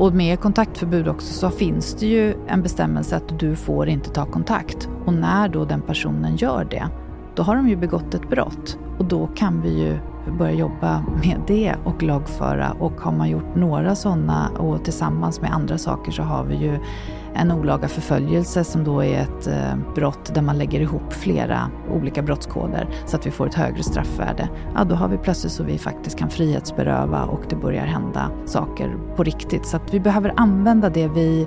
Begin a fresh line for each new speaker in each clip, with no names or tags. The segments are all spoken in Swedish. Och med kontaktförbud också så finns det ju en bestämmelse att du får inte ta kontakt. Och när då den personen gör det, då har de ju begått ett brott. Och då kan vi ju börja jobba med det och lagföra. Och har man gjort några sådana och tillsammans med andra saker så har vi ju en olaga förföljelse som då är ett eh, brott där man lägger ihop flera olika brottskoder så att vi får ett högre straffvärde, ja då har vi plötsligt så vi faktiskt kan frihetsberöva och det börjar hända saker på riktigt. Så att vi behöver använda det vi,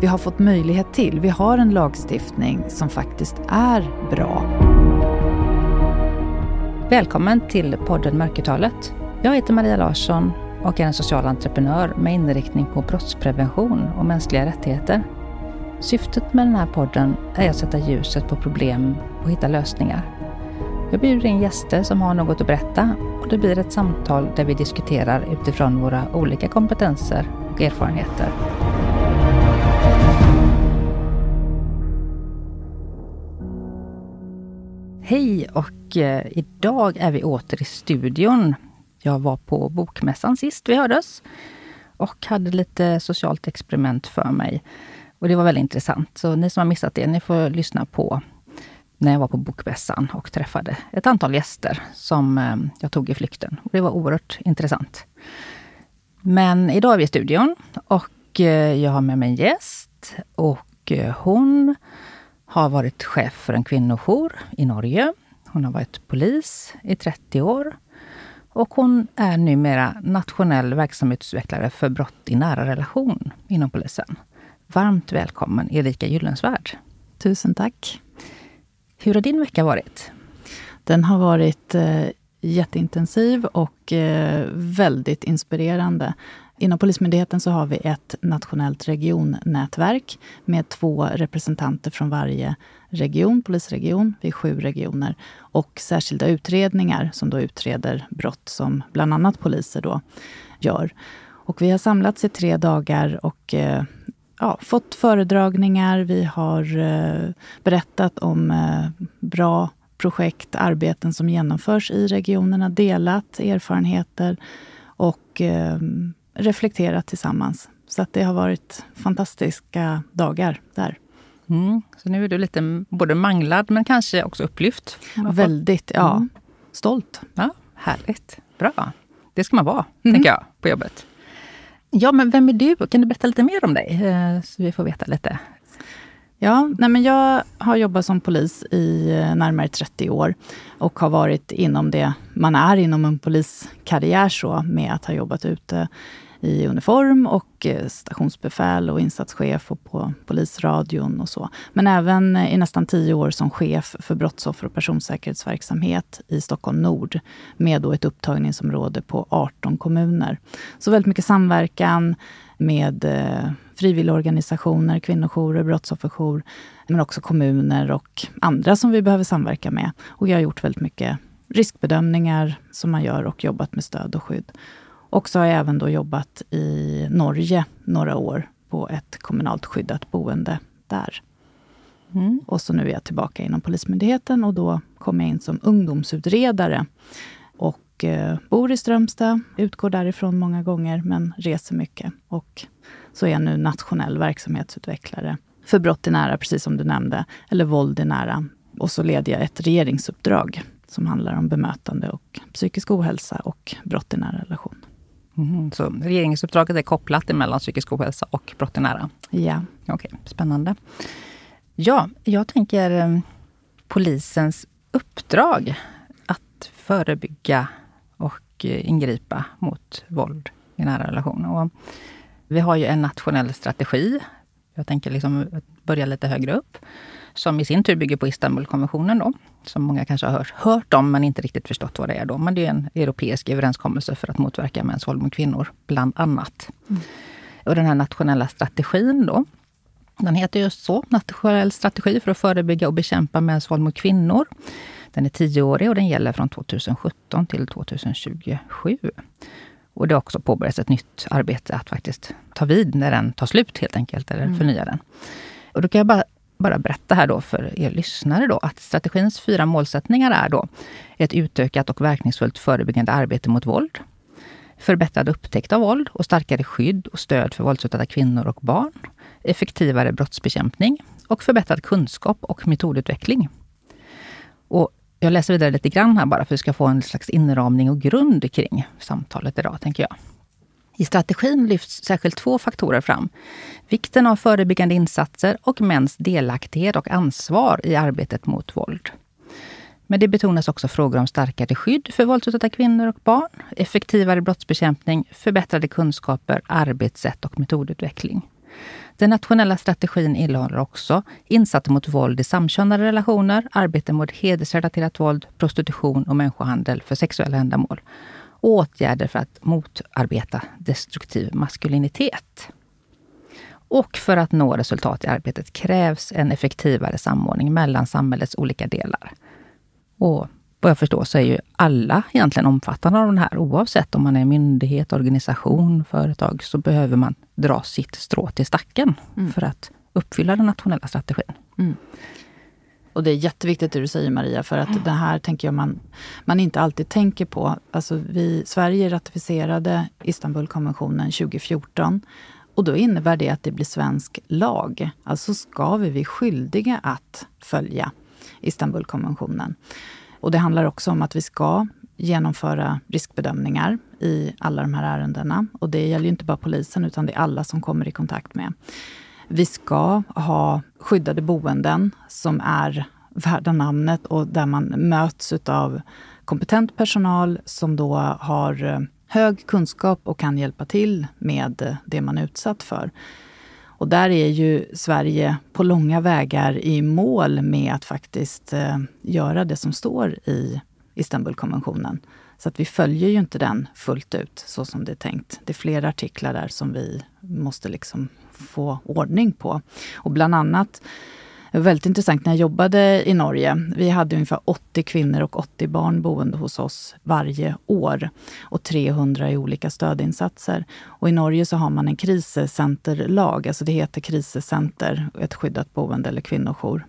vi har fått möjlighet till. Vi har en lagstiftning som faktiskt är bra. Välkommen till podden Mörkertalet. Jag heter Maria Larsson och är en social entreprenör med inriktning på brottsprevention och mänskliga rättigheter. Syftet med den här podden är att sätta ljuset på problem och hitta lösningar. Jag bjuder in gäster som har något att berätta och det blir ett samtal där vi diskuterar utifrån våra olika kompetenser och erfarenheter. Hej och eh, idag är vi åter i studion. Jag var på Bokmässan sist vi hördes och hade lite socialt experiment för mig. Och det var väldigt intressant. Så ni som har missat det, ni får lyssna på när jag var på Bokmässan och träffade ett antal gäster som eh, jag tog i flykten. Och det var oerhört intressant. Men idag är vi i studion och eh, jag har med mig en gäst. Och eh, hon har varit chef för en kvinnojour i Norge. Hon har varit polis i 30 år. Och hon är numera nationell verksamhetsutvecklare för brott i nära relation inom polisen. Varmt välkommen Erika Gyllensvärd.
Tusen tack.
Hur har din vecka varit?
Den har varit eh, jätteintensiv och eh, väldigt inspirerande. Inom Polismyndigheten så har vi ett nationellt regionnätverk med två representanter från varje region, polisregion, vi är sju regioner, och särskilda utredningar som då utreder brott som bland annat poliser då gör. Och vi har samlats i tre dagar och eh, ja, fått föredragningar, vi har eh, berättat om eh, bra projekt, arbeten som genomförs i regionerna, delat erfarenheter och eh, reflekterat tillsammans. Så att det har varit fantastiska dagar där.
Mm, så nu är du lite både manglad men kanske också upplyft?
Väldigt, ja. Mm. Stolt.
Ja, härligt. Bra. Det ska man vara, mm. tänker jag, på jobbet. Ja, men vem är du? Kan du berätta lite mer om dig? Eh, så vi får veta lite.
Ja, nej men jag har jobbat som polis i eh, närmare 30 år och har varit inom det man är inom en poliskarriär så, med att ha jobbat ute i uniform och eh, stationsbefäl och insatschef och på polisradion och så. Men även eh, i nästan tio år som chef för brottsoffer och personsäkerhetsverksamhet i Stockholm Nord med då ett upptagningsområde på 18 kommuner. Så väldigt mycket samverkan med eh, frivilligorganisationer, kvinnojourer, brottsofferjour, men också kommuner och andra som vi behöver samverka med. Och jag har gjort väldigt mycket riskbedömningar som man gör och jobbat med stöd och skydd. Och så har jag även då jobbat i Norge några år på ett kommunalt skyddat boende där. Mm. Och så nu är jag tillbaka inom Polismyndigheten och då kom jag in som ungdomsutredare och eh, bor i Strömstad, utgår därifrån många gånger men reser mycket. Och så är jag nu nationell verksamhetsutvecklare för brott i nära, precis som du nämnde, eller våld i nära. Och så leder jag ett regeringsuppdrag som handlar om bemötande och psykisk ohälsa och brott i nära relation.
Mm, så regeringsuppdraget är kopplat mellan psykisk ohälsa och brott i nära?
Ja.
Okej, okay, spännande. Ja, jag tänker ehm, polisens uppdrag att förebygga och eh, ingripa mot våld i nära relationer. Och vi har ju en nationell strategi. Jag tänker liksom börja lite högre upp som i sin tur bygger på Istanbulkonventionen då, som många kanske har hört, om men inte riktigt förstått vad det är. Då. Men det är en europeisk överenskommelse för att motverka mäns våld mot kvinnor, bland annat. Mm. Och den här nationella strategin då, den heter just så, Nationell strategi för att förebygga och bekämpa mäns våld mot kvinnor. Den är tioårig och den gäller från 2017 till 2027. Och det har också påbörjats ett nytt arbete att faktiskt ta vid när den tar slut helt enkelt, eller mm. förnya den. Och då kan jag bara bara berätta här då för er lyssnare då, att strategins fyra målsättningar är då ett utökat och verkningsfullt förebyggande arbete mot våld, förbättrad upptäckt av våld och starkare skydd och stöd för våldsutsatta kvinnor och barn, effektivare brottsbekämpning och förbättrad kunskap och metodutveckling. Och jag läser vidare lite grann här bara för att vi ska få en slags inramning och grund kring samtalet idag, tänker jag. I strategin lyfts särskilt två faktorer fram. Vikten av förebyggande insatser och mäns delaktighet och ansvar i arbetet mot våld. Men det betonas också frågor om starkare skydd för våldsutsatta kvinnor och barn, effektivare brottsbekämpning, förbättrade kunskaper, arbetssätt och metodutveckling. Den nationella strategin innehåller också insatser mot våld i samkönade relationer, arbete mot hedersrelaterat våld, prostitution och människohandel för sexuella ändamål åtgärder för att motarbeta destruktiv maskulinitet. Och för att nå resultat i arbetet krävs en effektivare samordning mellan samhällets olika delar. Och vad jag förstår så är ju alla egentligen omfattande av den här. Oavsett om man är myndighet, organisation, företag så behöver man dra sitt strå till stacken mm. för att uppfylla den nationella strategin. Mm.
Och det är jätteviktigt det du säger Maria, för att mm. det här tänker jag man, man inte alltid tänker på. Alltså vi, Sverige ratificerade Istanbulkonventionen 2014. Och då innebär det att det blir svensk lag. Alltså ska vi bli skyldiga att följa Istanbulkonventionen. Och det handlar också om att vi ska genomföra riskbedömningar i alla de här ärendena. Och det gäller ju inte bara polisen, utan det är alla som kommer i kontakt med. Vi ska ha skyddade boenden som är värda namnet och där man möts av kompetent personal som då har eh, hög kunskap och kan hjälpa till med det man är utsatt för. Och där är ju Sverige på långa vägar i mål med att faktiskt eh, göra det som står i Istanbulkonventionen. Så att vi följer ju inte den fullt ut så som det är tänkt. Det är flera artiklar där som vi måste liksom få ordning på. Och bland annat Väldigt intressant när jag jobbade i Norge. Vi hade ungefär 80 kvinnor och 80 barn boende hos oss varje år och 300 i olika stödinsatser. Och I Norge så har man en krisecenterlag, alltså det heter krisecenter, ett skyddat boende eller kvinnojour.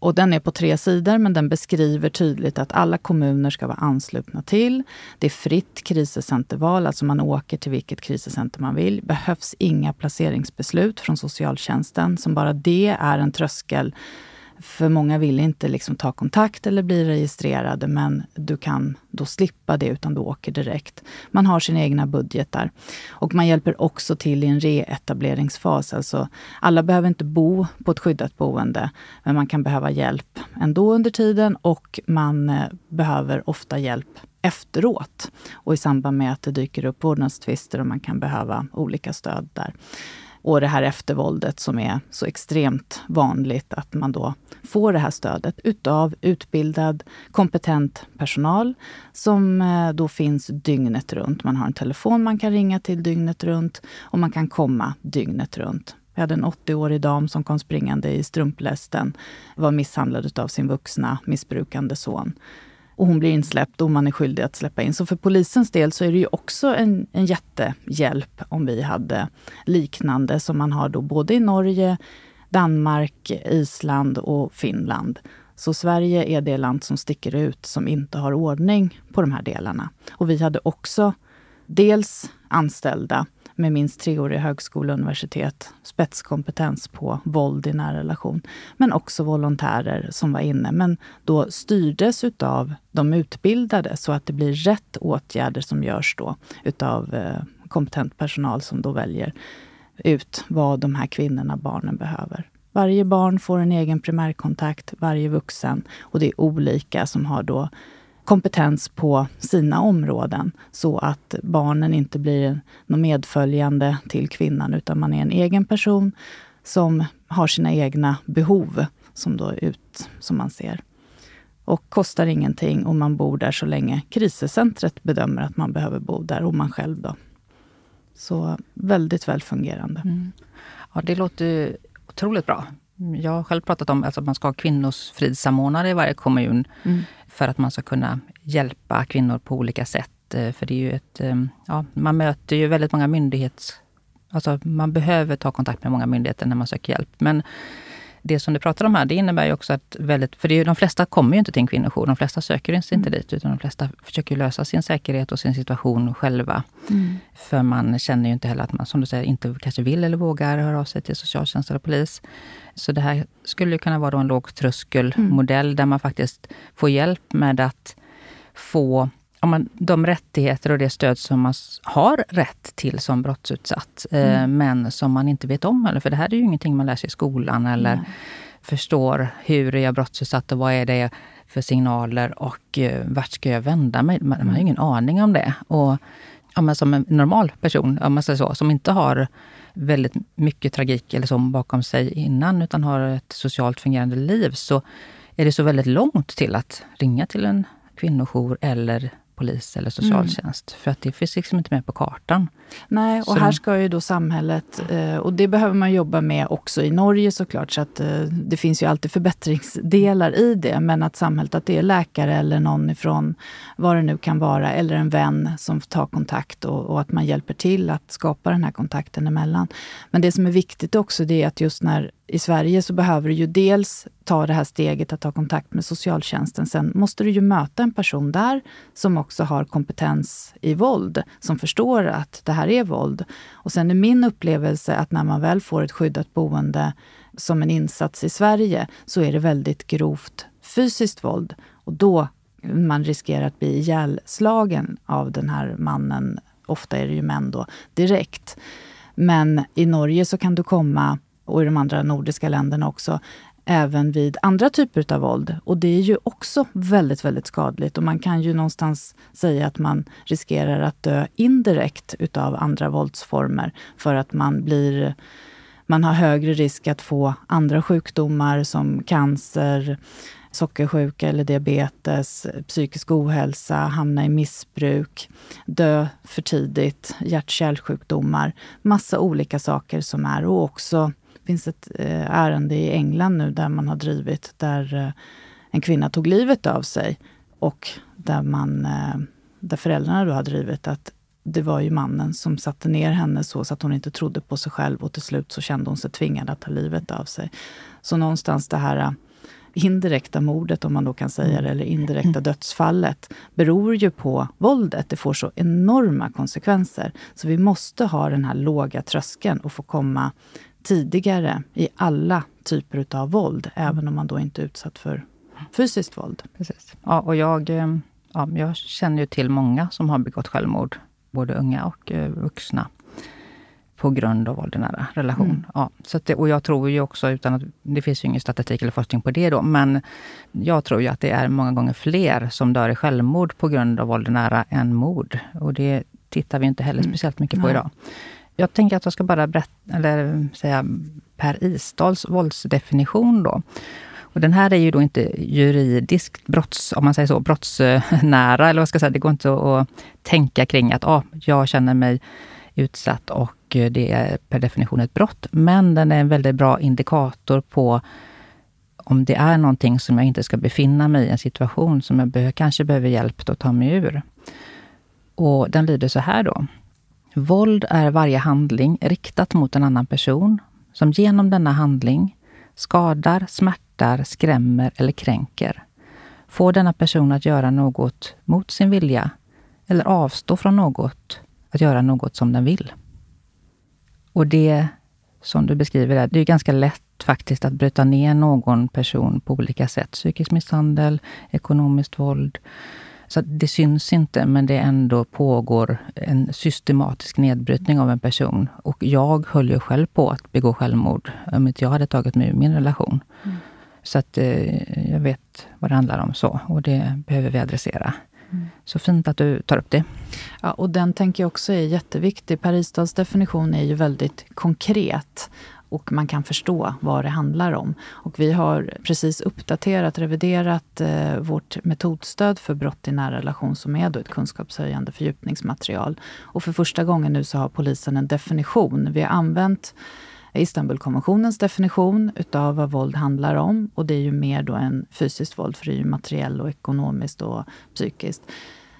Och den är på tre sidor, men den beskriver tydligt att alla kommuner ska vara anslutna till. Det är fritt krisescenterval, alltså man åker till vilket krisescenter man vill. behövs inga placeringsbeslut från socialtjänsten, som bara det är en tröskel för många vill inte liksom ta kontakt eller bli registrerade, men du kan då slippa det, utan du åker direkt. Man har sina egna budgetar. Och man hjälper också till i en reetableringsfas. Alltså, alla behöver inte bo på ett skyddat boende, men man kan behöva hjälp ändå under tiden och man eh, behöver ofta hjälp efteråt och i samband med att det dyker upp vårdnadstvister och man kan behöva olika stöd där. Och det här eftervåldet som är så extremt vanligt, att man då får det här stödet utav utbildad, kompetent personal som eh, då finns dygnet runt. Man har en telefon man kan ringa till dygnet runt och man kan komma dygnet runt. Jag hade en 80-årig dam som kom springande i strumplästen, var misshandlad av sin vuxna missbrukande son och hon blir insläppt och man är skyldig att släppa in. Så för polisens del så är det ju också en, en jättehjälp om vi hade liknande som man har då både i Norge, Danmark, Island och Finland. Så Sverige är det land som sticker ut som inte har ordning på de här delarna. Och vi hade också dels anställda med minst treårig högskola och universitet, spetskompetens på våld i nära relation. Men också volontärer som var inne, men då styrdes utav de utbildade så att det blir rätt åtgärder som görs då utav eh, kompetent personal som då väljer ut vad de här kvinnorna, barnen behöver. Varje barn får en egen primärkontakt, varje vuxen och det är olika som har då kompetens på sina områden, så att barnen inte blir något medföljande till kvinnan, utan man är en egen person som har sina egna behov, som då ut, som man ser. Och kostar ingenting och man bor där så länge krisescentret bedömer att man behöver bo där, och man själv då. Så väldigt väl fungerande. Mm.
Ja, det låter otroligt bra. Jag har själv pratat om alltså, att man ska ha kvinnors fridssamordnare i varje kommun. Mm för att man ska kunna hjälpa kvinnor på olika sätt. Eh, för det är ju ett, eh, ja, man möter ju väldigt många myndighets... Alltså man behöver ta kontakt med många myndigheter när man söker hjälp. Men det som du pratar om här, det innebär ju också att väldigt... För det är, de flesta kommer ju inte till en kvinnojour. De flesta söker sig inte mm. dit, utan de flesta försöker lösa sin säkerhet och sin situation själva. Mm. För man känner ju inte heller att man, som du säger, inte kanske vill eller vågar höra av sig till socialtjänst eller polis. Så det här skulle ju kunna vara en lågtröskelmodell mm. där man faktiskt får hjälp med att få man, de rättigheter och det stöd som man har rätt till som brottsutsatt, eh, mm. men som man inte vet om. Eller, för det här är ju ingenting man lär sig i skolan eller mm. förstår. Hur är jag brottsutsatt och vad är det för signaler och eh, vart ska jag vända mig? Man, man har mm. ingen aning om det. Och ja, men som en normal person, om man säger så, som inte har väldigt mycket tragik eller så bakom sig innan, utan har ett socialt fungerande liv, så är det så väldigt långt till att ringa till en kvinnojour eller polis eller mm. socialtjänst. Mm. För att det finns liksom inte med på kartan.
Nej, och så. här ska ju då samhället, eh, och det behöver man jobba med också i Norge såklart, så att eh, det finns ju alltid förbättringsdelar i det. Men att samhället, att det är läkare eller någon ifrån, vad det nu kan vara, eller en vän som tar kontakt och, och att man hjälper till att skapa den här kontakten emellan. Men det som är viktigt också, det är att just när i Sverige så behöver du ju dels ta det här steget att ta kontakt med socialtjänsten, sen måste du ju möta en person där som också har kompetens i våld, som förstår att det här är våld. Och sen är min upplevelse att när man väl får ett skyddat boende som en insats i Sverige, så är det väldigt grovt fysiskt våld. Och då man riskerar att bli ihjälslagen av den här mannen, ofta är det ju män då, direkt. Men i Norge så kan du komma, och i de andra nordiska länderna också, även vid andra typer av våld. Och det är ju också väldigt, väldigt skadligt. Och man kan ju någonstans säga att man riskerar att dö indirekt utav andra våldsformer för att man blir man har högre risk att få andra sjukdomar som cancer, sockersjuka eller diabetes, psykisk ohälsa, hamna i missbruk, dö för tidigt, hjärt-kärlsjukdomar. Massa olika saker som är, och också finns ett eh, ärende i England nu där man har drivit, där eh, en kvinna tog livet av sig och där, man, eh, där föräldrarna då har drivit att det var ju mannen som satte ner henne så, så att hon inte trodde på sig själv och till slut så kände hon sig tvingad att ta livet av sig. Så någonstans det här indirekta mordet, om man då kan säga det, mm. eller indirekta dödsfallet, beror ju på våldet. Det får så enorma konsekvenser. Så vi måste ha den här låga tröskeln och få komma tidigare i alla typer av våld, mm. även om man då inte är utsatt för fysiskt våld. Precis.
Ja, och jag, eh, ja, jag känner ju till många som har begått självmord, både unga och eh, vuxna, på grund av våld i nära relation. Mm. Ja, så det, och jag tror ju också, utan att det finns ju ingen statistik eller forskning på det då, men jag tror ju att det är många gånger fler som dör i självmord på grund av våld i nära än mord. Och det tittar vi inte heller mm. speciellt mycket på Nej. idag. Jag tänker att jag ska bara berätta, eller säga Per Isdals våldsdefinition. Då. Och den här är ju då inte juridiskt brotts, om man säger så, brottsnära, eller vad ska jag säga. Det går inte att tänka kring att ah, jag känner mig utsatt och det är per definition ett brott. Men den är en väldigt bra indikator på om det är någonting som jag inte ska befinna mig i, en situation som jag be kanske behöver hjälp att ta mig ur. Och den lyder så här då. Våld är varje handling riktat mot en annan person som genom denna handling skadar, smärtar, skrämmer eller kränker. Får denna person att göra något mot sin vilja eller avstå från något, att göra något som den vill. Och det som du beskriver där, det är ganska lätt faktiskt att bryta ner någon person på olika sätt. Psykisk misshandel, ekonomiskt våld, så det syns inte, men det ändå pågår en systematisk nedbrytning av en person. Och jag höll ju själv på att begå självmord om inte jag hade tagit mig ur min relation. Mm. Så att eh, jag vet vad det handlar om så och det behöver vi adressera. Mm. Så fint att du tar upp det.
Ja, och den tänker jag också är jätteviktig. Parisstads definition är ju väldigt konkret och man kan förstå vad det handlar om. Och vi har precis uppdaterat, reviderat eh, vårt metodstöd för brott i nära relation, som är då ett kunskapshöjande fördjupningsmaterial. Och för första gången nu så har polisen en definition. Vi har använt Istanbulkonventionens definition utav vad våld handlar om. Och det är ju mer då än fysiskt våld, för det är ju materiellt och ekonomiskt och psykiskt,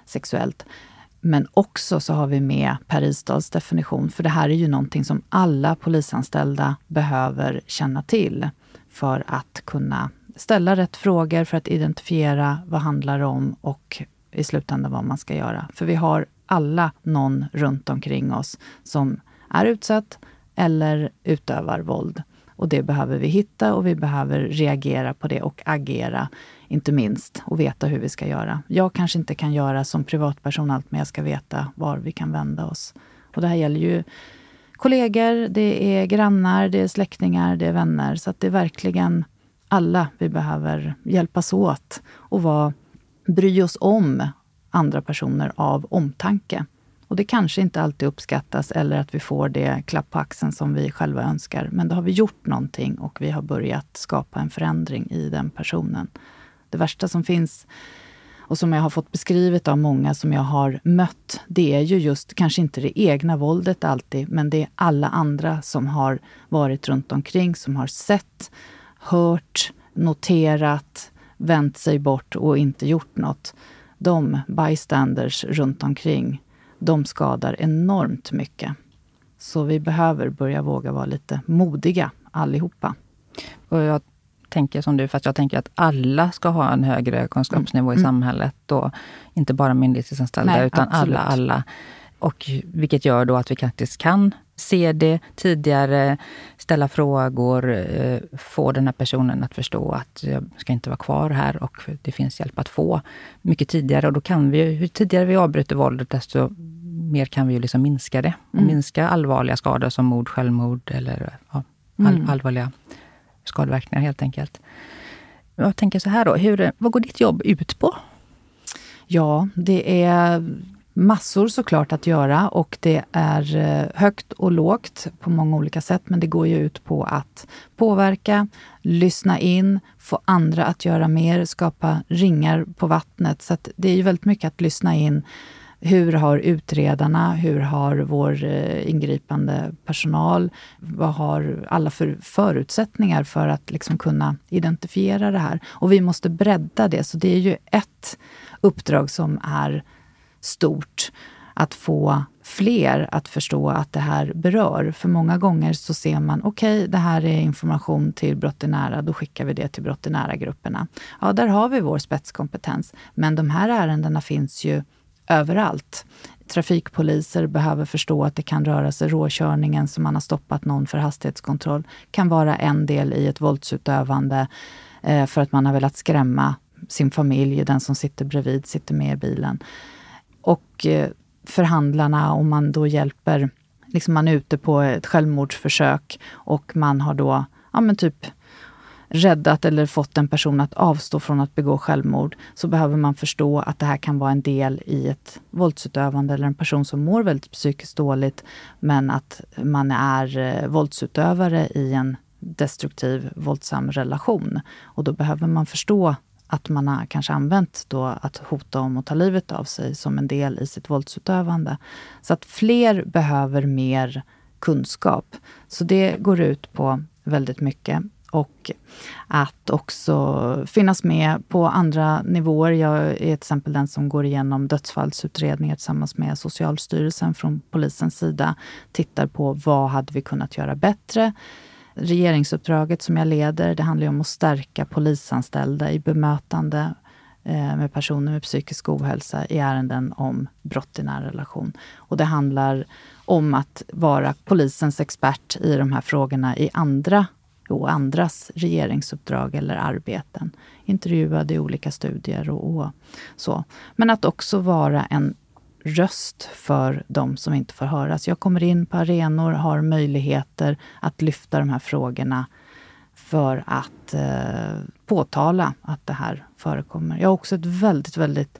sexuellt. Men också så har vi med Perisdals definition, för det här är ju någonting som alla polisanställda behöver känna till för att kunna ställa rätt frågor, för att identifiera vad det handlar om och i slutändan vad man ska göra. För vi har alla någon runt omkring oss som är utsatt eller utövar våld. Och det behöver vi hitta och vi behöver reagera på det och agera inte minst, och veta hur vi ska göra. Jag kanske inte kan göra som privatperson allt, men jag ska veta var vi kan vända oss. Och det här gäller ju kollegor, det är grannar, det är släktingar, det är vänner. Så att det är verkligen alla vi behöver hjälpas åt och vara, bry oss om andra personer av omtanke. Och det kanske inte alltid uppskattas eller att vi får det klapp på axeln som vi själva önskar. Men då har vi gjort någonting och vi har börjat skapa en förändring i den personen. Det värsta som finns och som jag har fått beskrivet av många som jag har mött, det är ju just, kanske inte det egna våldet alltid, men det är alla andra som har varit runt omkring, som har sett, hört, noterat, vänt sig bort och inte gjort något. De bystanders runt omkring, de skadar enormt mycket. Så vi behöver börja våga vara lite modiga allihopa.
Och jag tänker som du, fast jag tänker att alla ska ha en högre kunskapsnivå mm. i mm. samhället. Och inte bara myndighetsanställda, utan absolut. alla, alla. Och vilket gör då att vi faktiskt kan se det tidigare, ställa frågor, eh, få den här personen att förstå att jag ska inte vara kvar här och det finns hjälp att få mycket tidigare. Och då kan vi, ju tidigare vi avbryter våldet, desto mer kan vi ju liksom minska det. Mm. Minska allvarliga skador som mord, självmord eller ja, all, mm. allvarliga skadeverkningar helt enkelt. Jag tänker så här då, hur, vad går ditt jobb ut på?
Ja, det är massor såklart att göra och det är eh, högt och lågt på många olika sätt, men det går ju ut på att påverka, lyssna in, få andra att göra mer, skapa ringar på vattnet. Så det är ju väldigt mycket att lyssna in, hur har utredarna, hur har vår eh, ingripande personal, vad har alla för förutsättningar för att liksom kunna identifiera det här? Och vi måste bredda det, så det är ju ett uppdrag som är stort. Att få fler att förstå att det här berör. För många gånger så ser man, okej, okay, det här är information till brott nära, då skickar vi det till brott nära-grupperna. Ja, där har vi vår spetskompetens. Men de här ärendena finns ju överallt. Trafikpoliser behöver förstå att det kan röra sig. Råkörningen som man har stoppat någon för hastighetskontroll kan vara en del i ett våldsutövande eh, för att man har velat skrämma sin familj, den som sitter bredvid, sitter med i bilen. Och eh, förhandlarna, om man då hjälper, liksom man är ute på ett självmordsförsök och man har då, ja men typ räddat eller fått en person att avstå från att begå självmord, så behöver man förstå att det här kan vara en del i ett våldsutövande eller en person som mår väldigt psykiskt dåligt, men att man är eh, våldsutövare i en destruktiv, våldsam relation. Och då behöver man förstå att man har kanske använt då att hota om att ta livet av sig som en del i sitt våldsutövande. Så att fler behöver mer kunskap. Så det går ut på väldigt mycket och att också finnas med på andra nivåer. Jag är till exempel den som går igenom dödsfallsutredningar tillsammans med Socialstyrelsen från polisens sida. Tittar på vad hade vi kunnat göra bättre? Regeringsuppdraget som jag leder, det handlar ju om att stärka polisanställda i bemötande eh, med personer med psykisk ohälsa i ärenden om brott i nära relation. Och det handlar om att vara polisens expert i de här frågorna i andra och andras regeringsuppdrag eller arbeten. Intervjuade i olika studier och, och så. Men att också vara en röst för de som inte får höras. Jag kommer in på arenor, har möjligheter att lyfta de här frågorna för att eh, påtala att det här förekommer. Jag har också ett väldigt, väldigt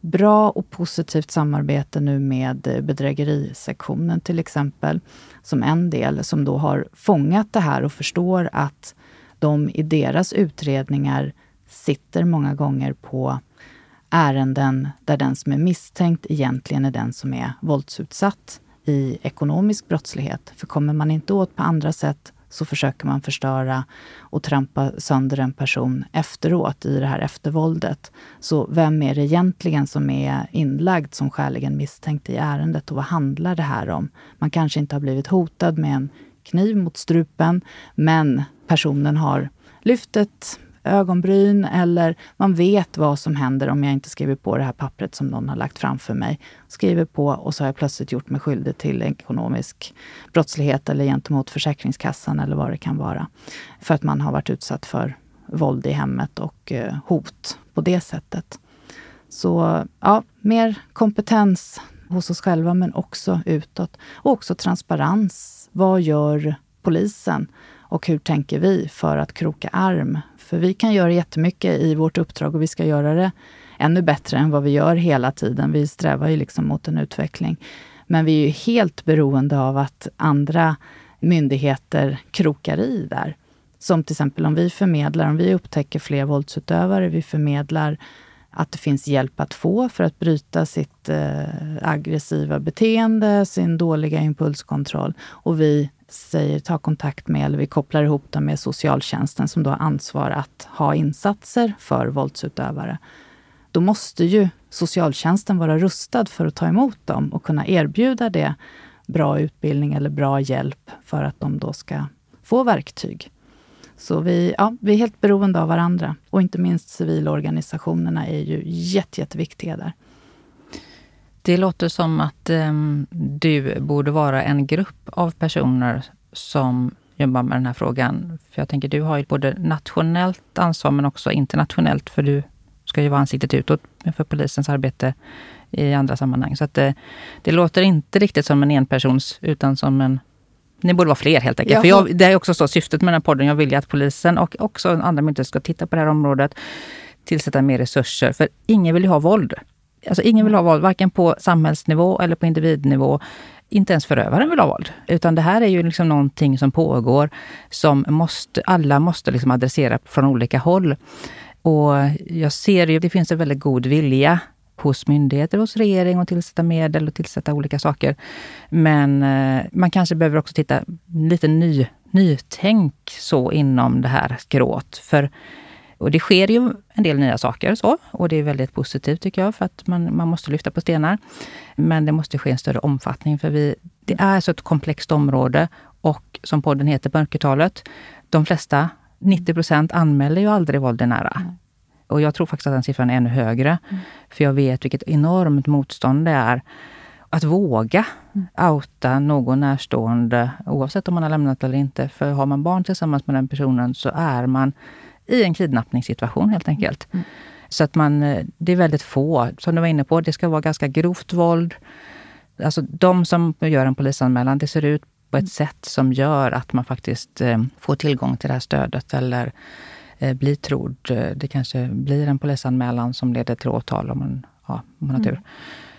bra och positivt samarbete nu med eh, bedrägerisektionen till exempel som en del, som då har fångat det här och förstår att de i deras utredningar sitter många gånger på ärenden där den som är misstänkt egentligen är den som är våldsutsatt i ekonomisk brottslighet. För kommer man inte åt på andra sätt så försöker man förstöra och trampa sönder en person efteråt i det här eftervåldet. Så vem är det egentligen som är inlagd som skäligen misstänkt i ärendet och vad handlar det här om? Man kanske inte har blivit hotad med en kniv mot strupen, men personen har lyft ett ögonbryn eller man vet vad som händer om jag inte skriver på det här pappret som någon har lagt framför mig. Skriver på och så har jag plötsligt gjort mig skyldig till ekonomisk brottslighet eller gentemot Försäkringskassan eller vad det kan vara. För att man har varit utsatt för våld i hemmet och eh, hot på det sättet. Så ja, mer kompetens hos oss själva men också utåt. Och också transparens. Vad gör polisen? Och hur tänker vi för att kroka arm för vi kan göra jättemycket i vårt uppdrag och vi ska göra det ännu bättre än vad vi gör hela tiden. Vi strävar ju liksom mot en utveckling. Men vi är ju helt beroende av att andra myndigheter krokar i där. Som till exempel om vi förmedlar, om vi upptäcker fler våldsutövare, vi förmedlar att det finns hjälp att få för att bryta sitt eh, aggressiva beteende, sin dåliga impulskontroll. Och vi säger ta kontakt med, eller vi kopplar ihop dem med socialtjänsten som då har ansvar att ha insatser för våldsutövare. Då måste ju socialtjänsten vara rustad för att ta emot dem och kunna erbjuda det bra utbildning eller bra hjälp för att de då ska få verktyg. Så vi, ja, vi är helt beroende av varandra och inte minst civilorganisationerna är ju jätte, jätteviktiga där.
Det låter som att eh, du borde vara en grupp av personer som jobbar med den här frågan. För jag tänker, du har ju både nationellt ansvar men också internationellt, för du ska ju vara ansiktet utåt för polisens arbete i andra sammanhang. Så att, eh, det låter inte riktigt som en enpersons, utan som en ni borde vara fler helt enkelt. Jag för jag, det är också så syftet med den här podden. Jag vill ju att polisen och också andra myndigheter ska titta på det här området. Tillsätta mer resurser. För ingen vill ju ha våld. Alltså ingen vill ha våld, varken på samhällsnivå eller på individnivå. Inte ens förövaren vill ha våld. Utan det här är ju liksom någonting som pågår, som måste, alla måste liksom adressera från olika håll. Och jag ser ju, att det finns en väldigt god vilja hos myndigheter, hos regering att tillsätta medel och tillsätta olika saker. Men eh, man kanske behöver också titta lite ny, nytänk så inom det här skrået. För och det sker ju en del nya saker så, och det är väldigt positivt tycker jag, för att man, man måste lyfta på stenar. Men det måste ske i en större omfattning, för vi, det är så ett komplext område och som podden heter, mörkertalet. De flesta, 90 procent, anmäler ju aldrig våld i nära. Mm. Och jag tror faktiskt att den siffran är ännu högre. Mm. För jag vet vilket enormt motstånd det är att våga mm. outa någon närstående, oavsett om man har lämnat eller inte. För har man barn tillsammans med den personen så är man i en kidnappningssituation helt enkelt. Mm. Så att man, eh, det är väldigt få, som du var inne på, det ska vara ganska grovt våld. Alltså de som gör en polisanmälan, det ser ut på ett mm. sätt som gör att man faktiskt eh, får tillgång till det här stödet eller eh, blir trodd. Det kanske blir en polisanmälan som leder till åtal om man, ja, om man har mm. tur. Mm.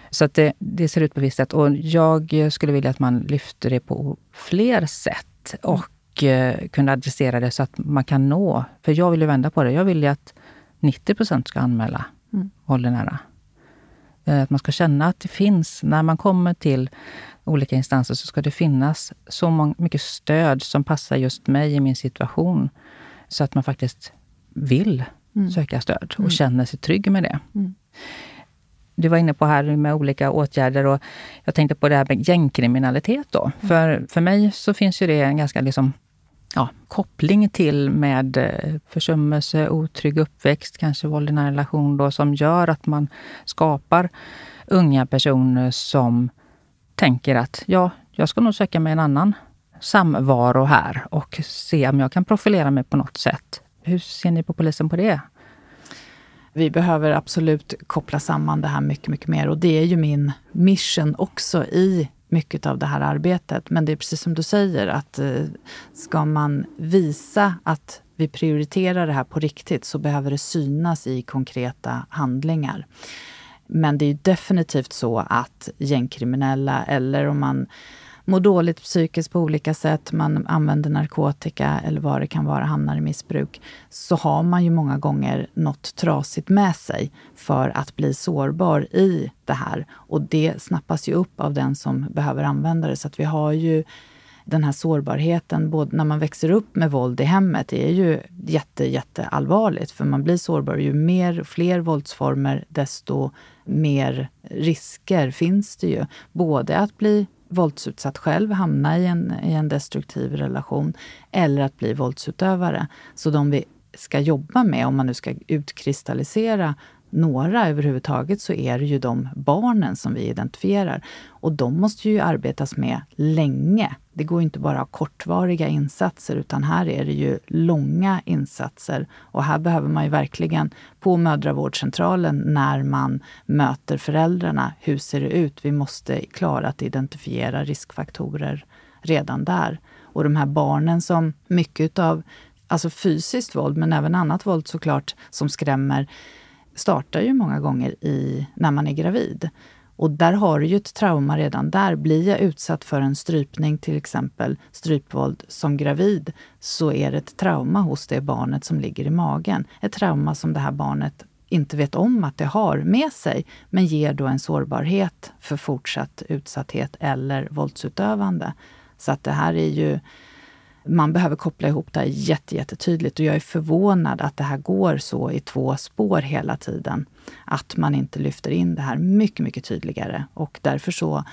Så att det, det, ser ut på ett visst sätt. Och jag skulle vilja att man lyfter det på fler sätt. Mm. Och och eh, kunna adressera det så att man kan nå. För jag vill ju vända på det. Jag vill ju att 90 ska anmäla mm. våld nära. Eh, att man ska känna att det finns, när man kommer till olika instanser, så ska det finnas så mycket stöd som passar just mig i min situation. Så att man faktiskt vill mm. söka stöd och mm. känner sig trygg med det. Mm. Du var inne på här med olika åtgärder och jag tänkte på det här med gängkriminalitet. Då. Mm. För, för mig så finns ju det en ganska liksom ja, koppling till med eh, försummelse, otrygg uppväxt, kanske våld i nära relation då, som gör att man skapar unga personer som tänker att ja, jag ska nog söka mig en annan samvaro här och se om jag kan profilera mig på något sätt. Hur ser ni på polisen på det?
Vi behöver absolut koppla samman det här mycket, mycket mer och det är ju min mission också i mycket av det här arbetet. Men det är precis som du säger, att eh, ska man visa att vi prioriterar det här på riktigt så behöver det synas i konkreta handlingar. Men det är definitivt så att gängkriminella eller om man mår dåligt psykiskt på olika sätt, man använder narkotika eller vad det kan vara, hamnar i missbruk, så har man ju många gånger något trasigt med sig för att bli sårbar i det här. Och det snappas ju upp av den som behöver använda det. Så att vi har ju den här sårbarheten, både när man växer upp med våld i hemmet, det är ju jätte, jätte allvarligt för man blir sårbar. Ju mer, fler våldsformer, desto mer risker finns det ju. Både att bli våldsutsatt själv, hamna i en, i en destruktiv relation eller att bli våldsutövare. Så de vi ska jobba med, om man nu ska utkristallisera några överhuvudtaget, så är det ju de barnen som vi identifierar. Och de måste ju arbetas med länge. Det går ju inte bara att ha kortvariga insatser, utan här är det ju långa insatser. Och här behöver man ju verkligen, på mödravårdscentralen, när man möter föräldrarna, hur ser det ut? Vi måste klara att identifiera riskfaktorer redan där. Och de här barnen som mycket av, alltså fysiskt våld, men även annat våld såklart, som skrämmer, startar ju många gånger i, när man är gravid. Och där har du ju ett trauma redan där. Blir jag utsatt för en strypning, till exempel strypvåld, som gravid, så är det ett trauma hos det barnet som ligger i magen. Ett trauma som det här barnet inte vet om att det har med sig, men ger då en sårbarhet för fortsatt utsatthet eller våldsutövande. Så att det här är ju man behöver koppla ihop det här jätte, jättetydligt och jag är förvånad att det här går så i två spår hela tiden. Att man inte lyfter in det här mycket, mycket tydligare och därför så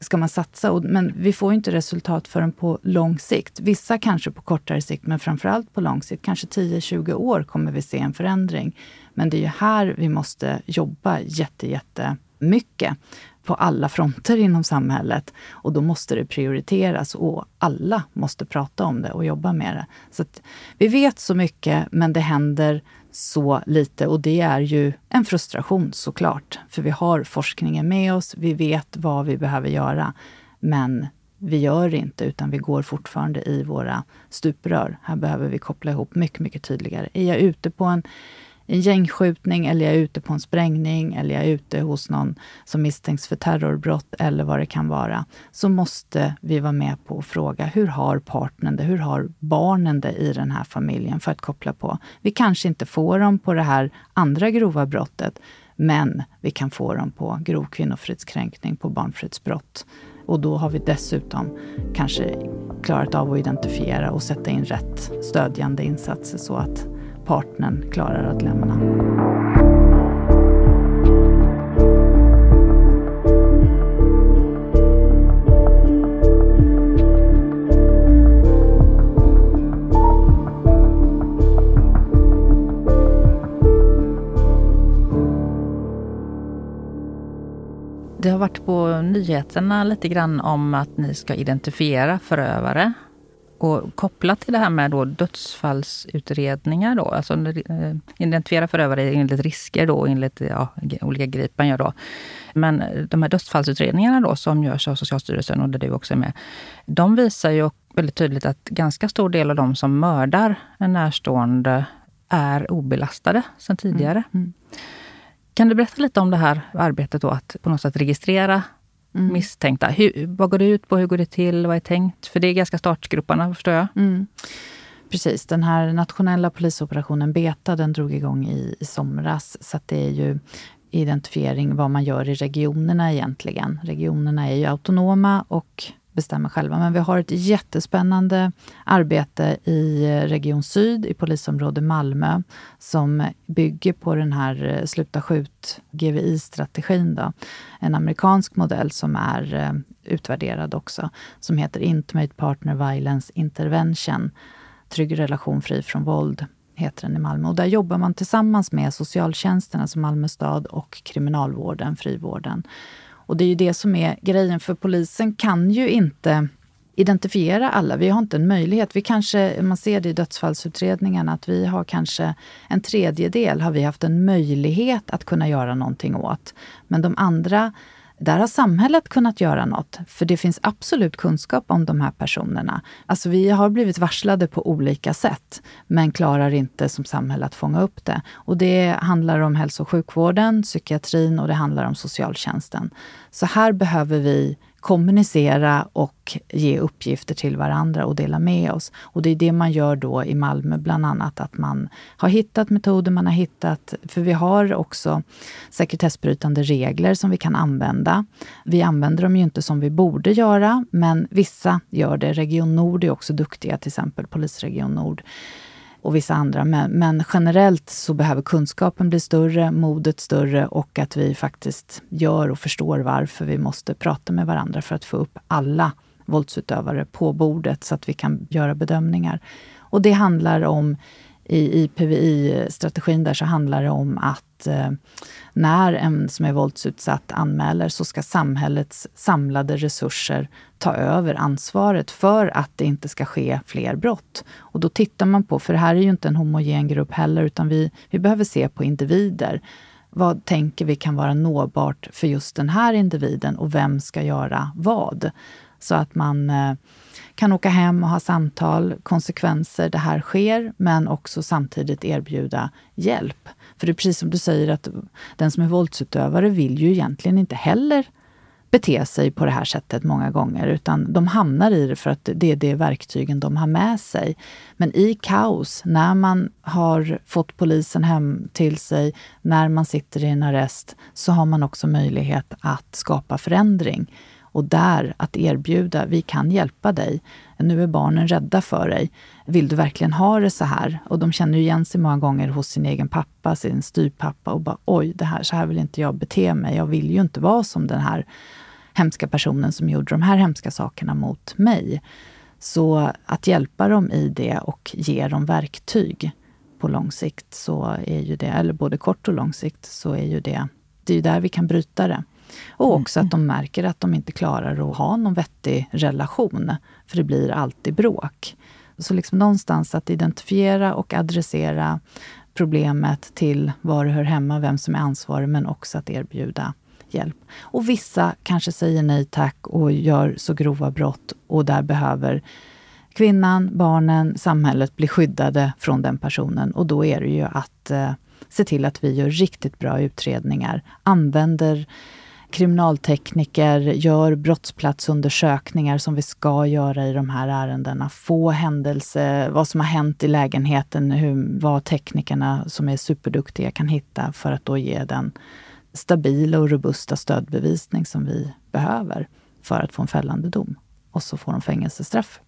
ska man satsa. Men vi får inte resultat förrän på lång sikt. Vissa kanske på kortare sikt, men framförallt på lång sikt. Kanske 10-20 år kommer vi se en förändring. Men det är ju här vi måste jobba jätte, jätte mycket på alla fronter inom samhället och då måste det prioriteras och alla måste prata om det och jobba med det. Så vi vet så mycket, men det händer så lite och det är ju en frustration såklart, för vi har forskningen med oss. Vi vet vad vi behöver göra, men vi gör det inte, utan vi går fortfarande i våra stuprör. Här behöver vi koppla ihop mycket, mycket tydligare. Är jag ute på en en gängskjutning eller jag är ute på en sprängning eller jag är ute hos någon som misstänks för terrorbrott eller vad det kan vara, så måste vi vara med på att fråga hur har partnern det? Hur har barnen det i den här familjen? För att koppla på. Vi kanske inte får dem på det här andra grova brottet, men vi kan få dem på grov kvinnofridskränkning, på barnfridsbrott. Och då har vi dessutom kanske klarat av att identifiera och sätta in rätt stödjande insatser så att partnern klarar att lämna.
Det har varit på nyheterna lite grann om att ni ska identifiera förövare och kopplat till det här med då dödsfallsutredningar, då, alltså eh, identifiera förövare enligt risker då, enligt ja, olika gripen gör då. Men eh, de här dödsfallsutredningarna då, som görs av Socialstyrelsen och där du också är med, de visar ju väldigt tydligt att ganska stor del av de som mördar en närstående är obelastade sedan mm. tidigare. Mm. Mm. Kan du berätta lite om det här arbetet då, att på något sätt registrera mm. misstänkta. Hur, vad går det ut på? Hur går det till? Vad är tänkt? För det är ganska startgroparna, förstår jag. Mm.
Precis. Den här nationella polisoperationen Beta, den drog igång i, i somras. Så att det är ju identifiering vad man gör i regionerna egentligen. Regionerna är ju autonoma och bestämmer själva. Men vi har ett jättespännande arbete i eh, Region Syd, i polisområde Malmö, som bygger på den här eh, Sluta skjut, GVI-strategin. En amerikansk modell som är eh, utvärderad också, som heter Intimate Partner Violence Intervention. Trygg relation fri från våld heter den i Malmö. Och där jobbar man tillsammans med socialtjänsterna, alltså Malmö stad och kriminalvården, frivården och det är ju det som är grejen, för polisen kan ju inte identifiera alla. Vi har inte en möjlighet. Vi kanske, man ser det i dödsfallsutredningarna, att vi har kanske en tredjedel har vi haft en möjlighet att kunna göra någonting åt. Men de andra där har samhället kunnat göra något, för det finns absolut kunskap om de här personerna. Alltså vi har blivit varslade på olika sätt, men klarar inte som samhälle att fånga upp det. Och det handlar om hälso och sjukvården, psykiatrin och det handlar om socialtjänsten. Så här behöver vi kommunicera och ge uppgifter till varandra och dela med oss. Och det är det man gör då i Malmö bland annat, att man har hittat metoder, man har hittat, för vi har också sekretessbrytande regler som vi kan använda. Vi använder dem ju inte som vi borde göra, men vissa gör det. Region Nord är också duktiga, till exempel polisregion Nord och vissa andra. Men, men, generellt så behöver kunskapen bli större, modet större och att vi faktiskt gör och förstår varför vi måste prata med varandra för att få upp alla våldsutövare på bordet så att vi kan göra bedömningar. Och det handlar om i, i PVI-strategin där så handlar det om att eh, när en som är våldsutsatt anmäler så ska samhällets samlade resurser ta över ansvaret för att det inte ska ske fler brott. Och då tittar man på, för det här är ju inte en homogen grupp heller, utan vi, vi behöver se på individer. Vad tänker vi kan vara nåbart för just den här individen och vem ska göra vad? Så att man eh, kan åka hem och ha samtal, konsekvenser, det här sker, men också samtidigt erbjuda hjälp. För det är precis som du säger, att den som är våldsutövare vill ju egentligen inte heller bete sig på det här sättet många gånger, utan de hamnar i det för att det är det verktygen de har med sig. Men i kaos, när man har fått polisen hem till sig, när man sitter i en arrest, så har man också möjlighet att skapa förändring och där att erbjuda, vi kan hjälpa dig. Nu är barnen rädda för dig. Vill du verkligen ha det så här? Och de känner igen sig många gånger hos sin egen pappa, sin styrpappa och bara oj, det här, så här vill inte jag bete mig. Jag vill ju inte vara som den här hemska personen som gjorde de här hemska sakerna mot mig. Så att hjälpa dem i det och ge dem verktyg på lång sikt, så är ju det, eller både kort och lång sikt, så är ju det, det är ju där vi kan bryta det. Och mm. också att de märker att de inte klarar att ha någon vettig relation, för det blir alltid bråk. Så liksom någonstans att identifiera och adressera problemet till var det hör hemma, vem som är ansvarig, men också att erbjuda hjälp. Och vissa kanske säger nej tack och gör så grova brott och där behöver kvinnan, barnen, samhället bli skyddade från den personen. Och då är det ju att eh, se till att vi gör riktigt bra utredningar, använder kriminaltekniker gör brottsplatsundersökningar som vi ska göra i de här ärendena. Få händelse, vad som har hänt i lägenheten, hur, vad teknikerna som är superduktiga kan hitta för att då ge den stabila och robusta stödbevisning som vi behöver för att få en fällande dom. Och så får de fängelsestraff.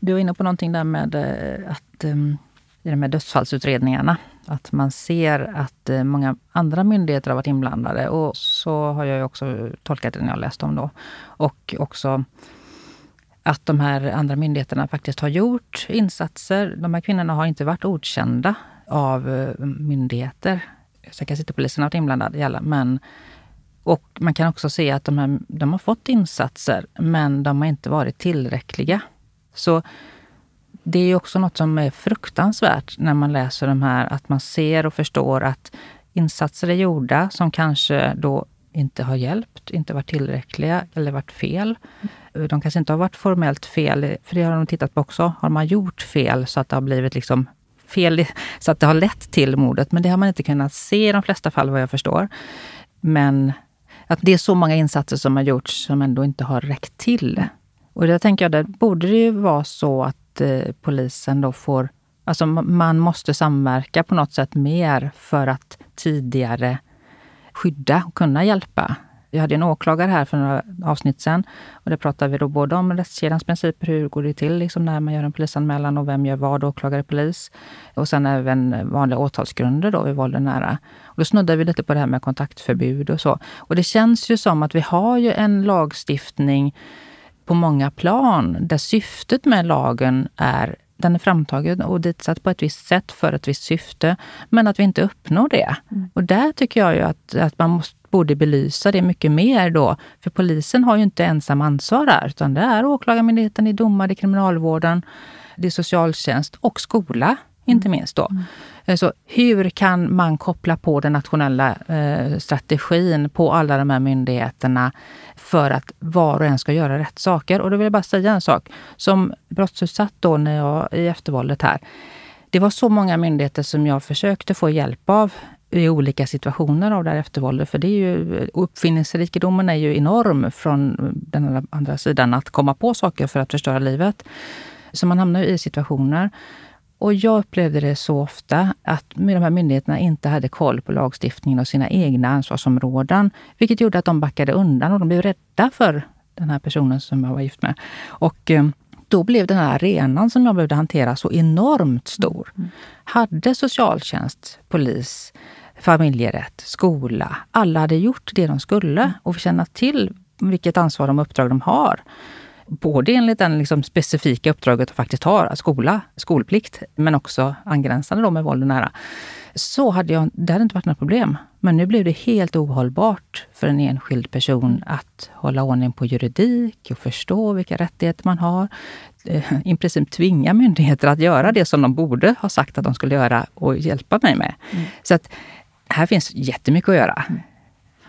Du var inne på någonting där med eh, att um i de här dödsfallsutredningarna. Att man ser att eh, många andra myndigheter har varit inblandade. Och så har jag ju också tolkat det när jag läst om då. Och också att de här andra myndigheterna faktiskt har gjort insatser. De här kvinnorna har inte varit okända av eh, myndigheter. Sen kanske inte polisen har varit inblandad i alla, men och man kan också se att de, här, de har fått insatser, men de har inte varit tillräckliga. Så det är ju också något som är fruktansvärt när man läser de här, att man ser och förstår att insatser är gjorda som kanske då inte har hjälpt, inte varit tillräckliga eller varit fel. De kanske inte har varit formellt fel, för det har de tittat på också. Har man gjort fel så att det har blivit liksom fel, så att det har lett till mordet? Men det har man inte kunnat se i de flesta fall vad jag förstår. Men att det är så många insatser som har gjorts som ändå inte har räckt till. Och där tänker jag, där borde det ju vara så att att eh, polisen då får... Alltså man måste samverka på något sätt mer för att tidigare skydda och kunna hjälpa. Vi hade en åklagare här för några avsnitt sedan och där pratade vi då både om rättskedjans principer, hur går det till liksom när man gör en polisanmälan och vem gör vad, åklagare, polis. Och sen även vanliga åtalsgrunder då vid våld nära. Och då snuddar vi lite på det här med kontaktförbud och så. Och det känns ju som att vi har ju en lagstiftning på många plan där syftet med lagen är den är framtagen och ditsatt på ett visst sätt för ett visst syfte, men att vi inte uppnår det. Mm. Och där tycker jag ju att, att man måste, borde belysa det mycket mer då. För polisen har ju inte ensam ansvar här, utan det är Åklagarmyndigheten, det är domare, det är Kriminalvården, det är socialtjänst och skola inte minst. Då. Mm. Eh, så hur kan man koppla på den nationella eh, strategin på alla de här myndigheterna för att var och en ska göra rätt saker? Och då vill jag bara säga en sak. Som brottsutsatt då när jag, i eftervåldet här. Det var så många myndigheter som jag försökte få hjälp av i olika situationer av det här eftervåldet. För det är ju, uppfinningsrikedomen är ju enorm från den andra sidan, att komma på saker för att förstöra livet. Så man hamnar ju i situationer och jag upplevde det så ofta att de här myndigheterna inte hade koll på lagstiftningen och sina egna ansvarsområden, vilket gjorde att de backade undan och de blev rädda för den här personen som jag var gift med. Och eh, då blev den här arenan som jag behövde hantera så enormt stor. Mm. Hade socialtjänst, polis, familjerätt, skola, alla hade gjort det de skulle mm. och känna till vilket ansvar och uppdrag de har både enligt det liksom specifika uppdraget att faktiskt ha skola, skolplikt, men också angränsande då med våld och nära, så hade jag, det hade inte varit något problem. Men nu blev det helt ohållbart för en enskild person att hålla ordning på juridik och förstå vilka rättigheter man har. Eh, I princip tvinga myndigheter att göra det som de borde ha sagt att de skulle göra och hjälpa mig med. Mm. Så att här finns jättemycket att göra. Mm.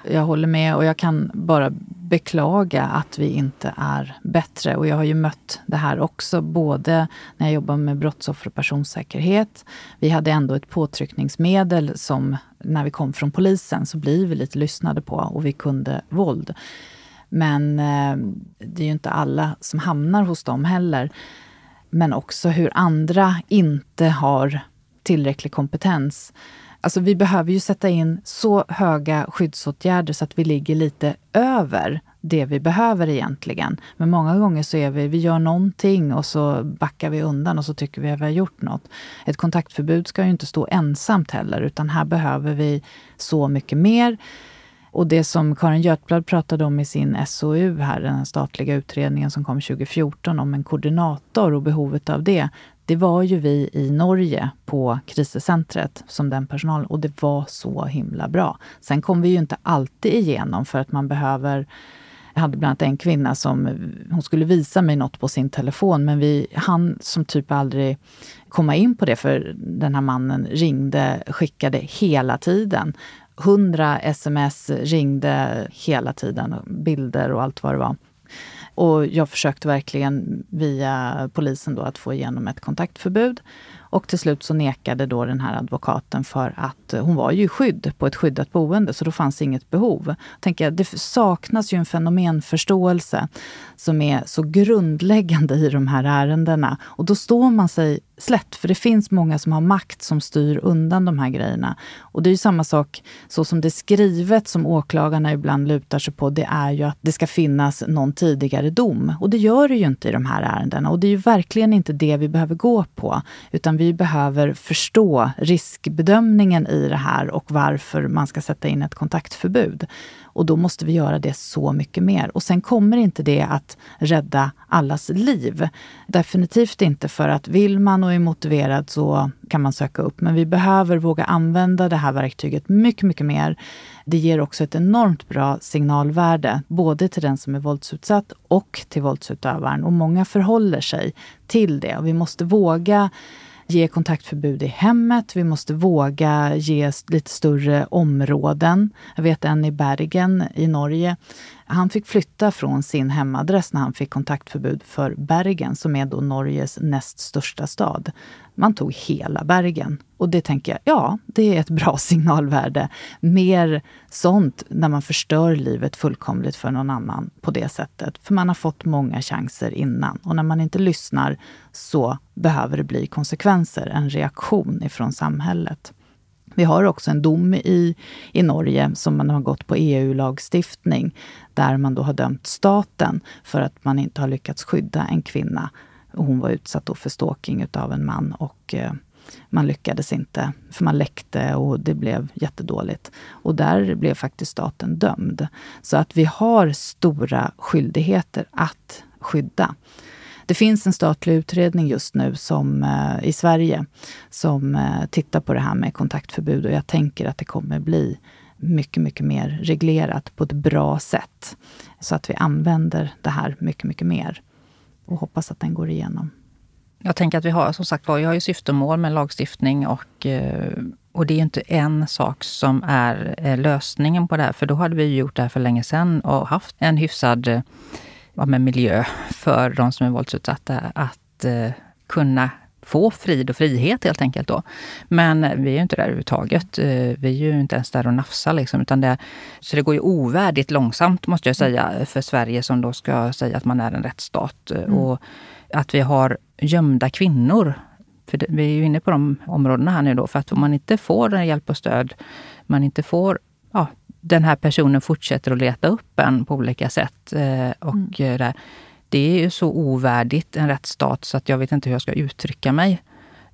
Jag håller med och jag kan bara beklaga att vi inte är bättre. Och jag har ju mött det här också, både när jag jobbar med brottsoffer och personsäkerhet. Vi hade ändå ett påtryckningsmedel som, när vi kom från polisen, så blir vi lite lyssnade på och vi kunde våld. Men eh, det är ju inte alla som hamnar hos dem heller. Men också hur andra inte har tillräcklig kompetens Alltså vi behöver ju sätta in så höga skyddsåtgärder så att vi ligger lite över det vi behöver egentligen. Men många gånger så är vi, vi gör någonting och så backar vi undan och så tycker vi att vi har gjort något. Ett kontaktförbud ska ju inte stå ensamt heller, utan här behöver vi så mycket mer. Och det som Karin Götblad pratade om i sin SOU här, den statliga utredningen som kom 2014 om en koordinator och behovet av det. Det var ju vi i Norge på Krisecentret, som den personalen och det var så himla bra. Sen kom vi ju inte alltid igenom för att man behöver jag hade bland annat en kvinna som hon skulle visa mig något på sin telefon, men vi han som typ aldrig komma in på det, för den här mannen ringde, skickade hela tiden. Hundra sms ringde hela tiden, bilder och allt vad det var. Och jag försökte verkligen via polisen då att få igenom ett kontaktförbud. Och till slut så nekade då den här advokaten för att eh, hon var ju skydd på ett skyddat boende, så då fanns inget behov. Tänker jag, det saknas ju en fenomenförståelse som är så grundläggande i de här ärendena. Och då står man sig slätt, för det finns många som har makt som styr undan de här grejerna. Och det är ju samma sak, så som det är skrivet, som åklagarna ibland lutar sig på, det är ju att det ska finnas någon tidigare dom. Och det gör det ju inte i de här ärendena. Och det är ju verkligen inte det vi behöver gå på, utan vi behöver förstå riskbedömningen i det här och varför man ska sätta in ett kontaktförbud. Och då måste vi göra det så mycket mer. Och sen kommer inte det att rädda allas liv. Definitivt inte för att vill man och är motiverad så kan man söka upp. Men vi behöver våga använda det här verktyget mycket, mycket mer. Det ger också ett enormt bra signalvärde, både till den som är våldsutsatt och till våldsutövaren. Och många förhåller sig till det. Och vi måste våga ge kontaktförbud i hemmet, vi måste våga ge lite större områden. Jag vet en i Bergen i Norge, han fick flytta från sin hemadress när han fick kontaktförbud för Bergen, som är då Norges näst största stad. Man tog hela Bergen. Och det tänker jag, ja, det är ett bra signalvärde. Mer sånt när man förstör livet fullkomligt för någon annan på det sättet. För man har fått många chanser innan. Och när man inte lyssnar så behöver det bli konsekvenser, en reaktion ifrån samhället. Vi har också en dom i, i Norge som man har gått på EU-lagstiftning där man då har dömt staten för att man inte har lyckats skydda en kvinna och hon var utsatt då för stalking utav en man och eh, man lyckades inte, för man läckte och det blev jättedåligt. Och där blev faktiskt staten dömd. Så att vi har stora skyldigheter att skydda. Det finns en statlig utredning just nu som, eh, i Sverige som eh, tittar på det här med kontaktförbud och jag tänker att det kommer bli mycket, mycket mer reglerat på ett bra sätt. Så att vi använder det här mycket, mycket mer och hoppas att den går igenom.
Jag tänker att vi har som sagt var, vi har ju syftemål med lagstiftning och, eh, och det är inte en sak som är eh, lösningen på det här, för då hade vi gjort det här för länge sedan och haft en hyfsad eh, ja, miljö för de som är våldsutsatta att kunna få frid och frihet helt enkelt. Då. Men vi är ju inte där överhuvudtaget. Eh, vi är ju inte ens där och nafsar. Liksom, utan det, så det går ju ovärdigt långsamt måste jag säga för Sverige som då ska säga att man är en rättsstat. Eh, mm. Och att vi har gömda kvinnor. För det, vi är ju inne på de områdena här nu då. För att om man inte får den hjälp och stöd, man inte får ja, den här personen fortsätter att leta upp en på olika sätt. Eh, och mm. där, det är ju så ovärdigt en rättsstat så att jag vet inte hur jag ska uttrycka mig.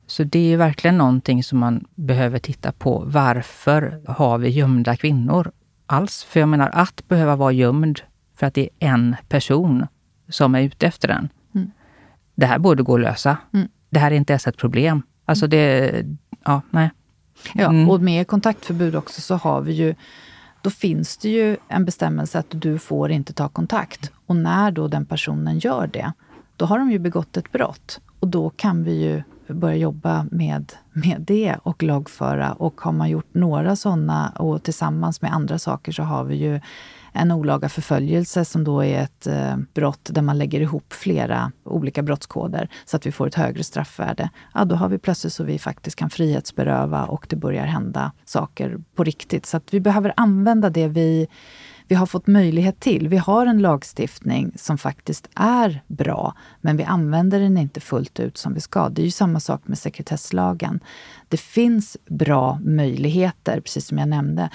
Så det är ju verkligen någonting som man behöver titta på. Varför har vi gömda kvinnor alls? För jag menar, att behöva vara gömd för att det är en person som är ute efter den. Mm. Det här borde gå att lösa. Mm. Det här är inte ens ett problem. Alltså mm. det... Ja, nej.
Ja, mm. och med kontaktförbud också så har vi ju då finns det ju en bestämmelse att du får inte ta kontakt. Och när då den personen gör det, då har de ju begått ett brott. Och då kan vi ju börja jobba med, med det och lagföra. Och har man gjort några sådana och tillsammans med andra saker så har vi ju en olaga förföljelse som då är ett eh, brott där man lägger ihop flera olika brottskoder så att vi får ett högre straffvärde. Ja, då har vi plötsligt så vi faktiskt kan frihetsberöva och det börjar hända saker på riktigt. Så att vi behöver använda det vi vi har fått möjlighet till. Vi har en lagstiftning som faktiskt är bra, men vi använder den inte fullt ut som vi ska. Det är ju samma sak med sekretesslagen. Det finns bra möjligheter, precis som jag nämnde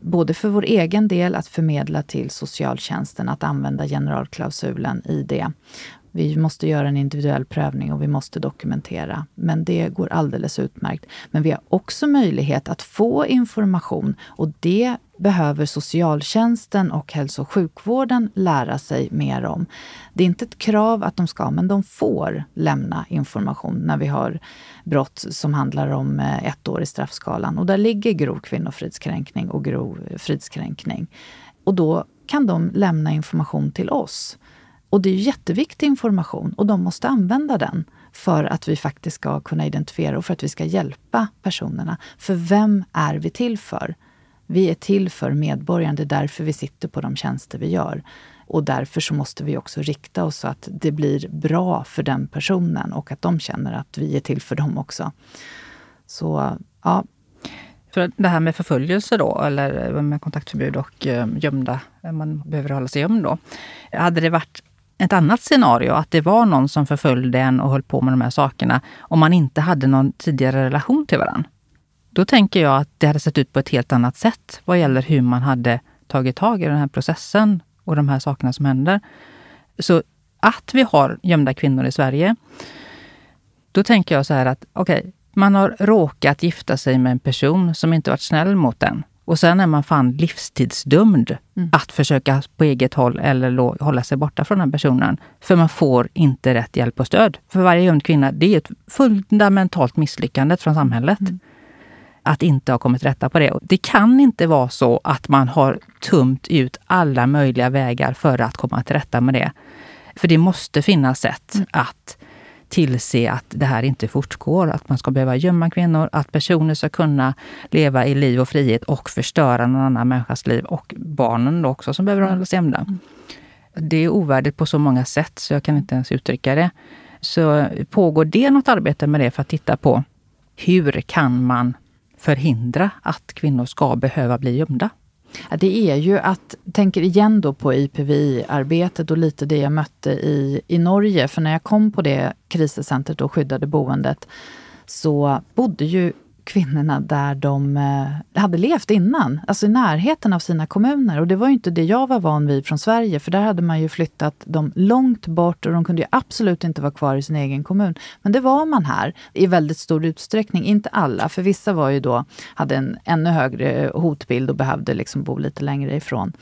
både för vår egen del att förmedla till socialtjänsten, att använda generalklausulen i det. Vi måste göra en individuell prövning och vi måste dokumentera. Men det går alldeles utmärkt. Men vi har också möjlighet att få information och det behöver socialtjänsten och hälso och sjukvården lära sig mer om. Det är inte ett krav att de ska, men de får lämna information när vi har brott som handlar om eh, ett år i straffskalan. Och där ligger grov kvinnofridskränkning och grov fridskränkning. Och då kan de lämna information till oss. Och det är jätteviktig information och de måste använda den för att vi faktiskt ska kunna identifiera och för att vi ska hjälpa personerna. För vem är vi till för? Vi är till för medborgarna, det är därför vi sitter på de tjänster vi gör. Och därför så måste vi också rikta oss så att det blir bra för den personen och att de känner att vi är till för dem också. Så ja.
För det här med förföljelse då, eller med kontaktförbud och eh, gömda, eh, man behöver hålla sig gömd då. Hade det varit ett annat scenario, att det var någon som förföljde en och höll på med de här sakerna, om man inte hade någon tidigare relation till varandra? Då tänker jag att det hade sett ut på ett helt annat sätt vad gäller hur man hade tagit tag i den här processen och de här sakerna som händer. Så att vi har gömda kvinnor i Sverige, då tänker jag så här att okej, okay, man har råkat gifta sig med en person som inte varit snäll mot den. Och sen är man fan livstidsdömd mm. att försöka på eget håll eller hålla sig borta från den personen. För man får inte rätt hjälp och stöd. För varje gömd kvinna, det är ett fundamentalt misslyckande från samhället. Mm att inte ha kommit rätta på det. Det kan inte vara så att man har tömt ut alla möjliga vägar för att komma till rätta med det. För det måste finnas sätt mm. att tillse att det här inte fortgår, att man ska behöva gömma kvinnor, att personer ska kunna leva i liv och frihet och förstöra någon annan människas liv och barnen också som behöver hållas gömda. Mm. Det är ovärdigt på så många sätt så jag kan inte ens uttrycka det. Så pågår det något arbete med det för att titta på hur kan man förhindra att kvinnor ska behöva bli gömda?
det är ju att, tänker igen då på IPVI-arbetet och lite det jag mötte i, i Norge. För när jag kom på det krisescentret och skyddade boendet så bodde ju kvinnorna där de eh, hade levt innan, alltså i närheten av sina kommuner. Och det var ju inte det jag var van vid från Sverige, för där hade man ju flyttat dem långt bort och de kunde ju absolut inte vara kvar i sin egen kommun. Men det var man här i väldigt stor utsträckning, inte alla, för vissa var ju då, hade en ännu högre hotbild och behövde liksom bo lite längre ifrån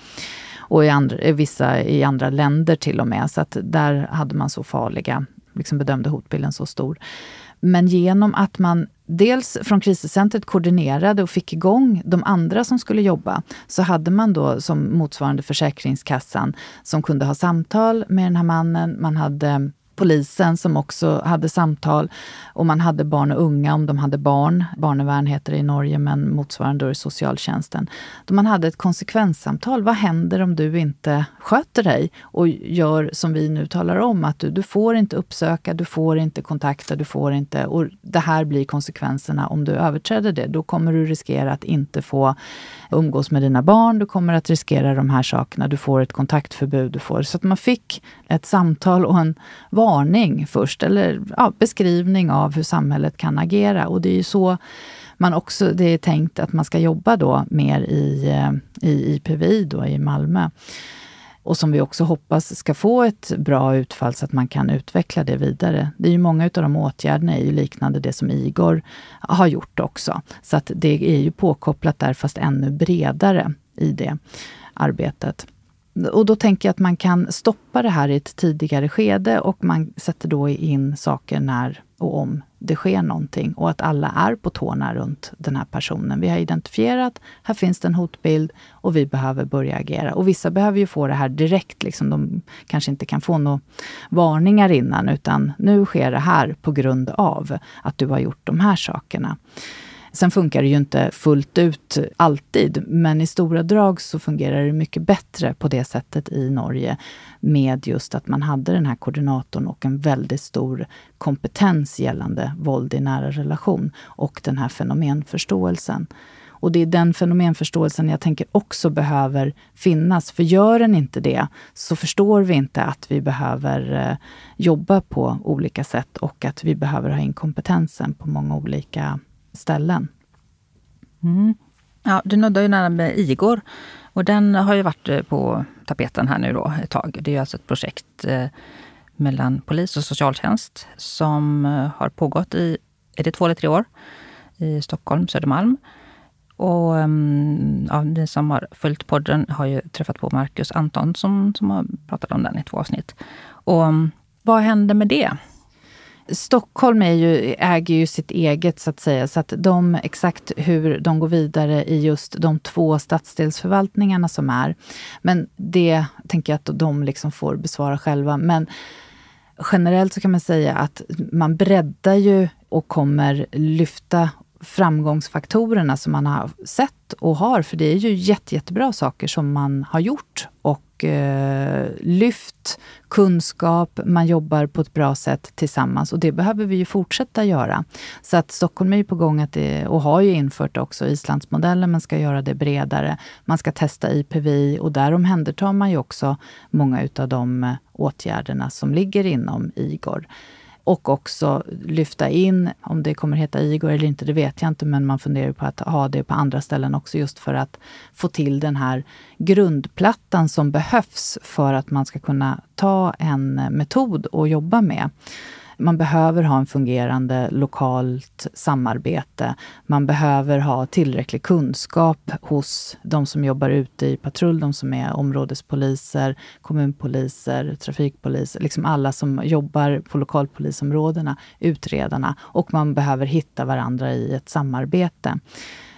och i andra, vissa i andra länder till och med. Så att där hade man så farliga, liksom bedömde hotbilden så stor. Men genom att man dels från kriscentret koordinerade och fick igång de andra som skulle jobba, så hade man då som motsvarande Försäkringskassan som kunde ha samtal med den här mannen. Man hade polisen som också hade samtal och man hade barn och unga om de hade barn. Barnevern heter det i Norge, men motsvarande då i socialtjänsten. Då man hade ett konsekvenssamtal. Vad händer om du inte sköter dig och gör som vi nu talar om, att du, du får inte uppsöka, du får inte kontakta, du får inte... Och det här blir konsekvenserna om du överträder det. Då kommer du riskera att inte få umgås med dina barn, du kommer att riskera de här sakerna, du får ett kontaktförbud, du får... Så att man fick ett samtal och en varning varning först, eller ja, beskrivning av hur samhället kan agera. Och det är ju så man också, det är tänkt att man ska jobba då mer i, eh, i IPVI då, i Malmö. Och som vi också hoppas ska få ett bra utfall så att man kan utveckla det vidare. Det är ju många av de åtgärderna är ju liknande det som Igor har gjort också. Så att det är ju påkopplat där, fast ännu bredare i det arbetet. Och då tänker jag att man kan stoppa det här i ett tidigare skede och man sätter då in saker när och om det sker någonting och att alla är på tårna runt den här personen. Vi har identifierat, här finns det en hotbild och vi behöver börja agera. Och vissa behöver ju få det här direkt, liksom de kanske inte kan få några varningar innan, utan nu sker det här på grund av att du har gjort de här sakerna. Sen funkar det ju inte fullt ut alltid, men i stora drag så fungerar det mycket bättre på det sättet i Norge med just att man hade den här koordinatorn och en väldigt stor kompetens gällande våld i nära relation och den här fenomenförståelsen. Och det är den fenomenförståelsen jag tänker också behöver finnas. För gör den inte det, så förstår vi inte att vi behöver eh, jobba på olika sätt och att vi behöver ha in kompetensen på många olika ställen.
Mm. Ja, du nuddar ju nära med Igor. Och den har ju varit eh, på tapeten här nu då ett tag. Det är ju alltså ett projekt eh, mellan polis och socialtjänst som eh, har pågått i, är det två eller tre år? I Stockholm, Södermalm. Och mm, ja, ni som har följt podden har ju träffat på Marcus Antonsson som har pratat om den i två avsnitt. Och mm, vad hände med det?
Stockholm ju, äger ju sitt eget, så att säga. Så att de, exakt hur de går vidare i just de två stadsdelsförvaltningarna som är. Men det tänker jag att de liksom får besvara själva. Men generellt så kan man säga att man breddar ju och kommer lyfta framgångsfaktorerna som man har sett och har. För det är ju jätte, jättebra saker som man har gjort och Eh, lyft kunskap. Man jobbar på ett bra sätt tillsammans och det behöver vi ju fortsätta göra. Så att Stockholm är ju på gång att det, eh, och har ju infört också Islandsmodellen, men ska göra det bredare. Man ska testa IPVI och där omhändertar man ju också många utav de eh, åtgärderna som ligger inom IGOR. Och också lyfta in, om det kommer heta Igor eller inte, det vet jag inte, men man funderar på att ha det på andra ställen också just för att få till den här grundplattan som behövs för att man ska kunna ta en metod och jobba med. Man behöver ha en fungerande lokalt samarbete. Man behöver ha tillräcklig kunskap hos de som jobbar ute i patrull, de som är områdespoliser, kommunpoliser, trafikpoliser, liksom alla som jobbar på lokalpolisområdena, utredarna. Och man behöver hitta varandra i ett samarbete.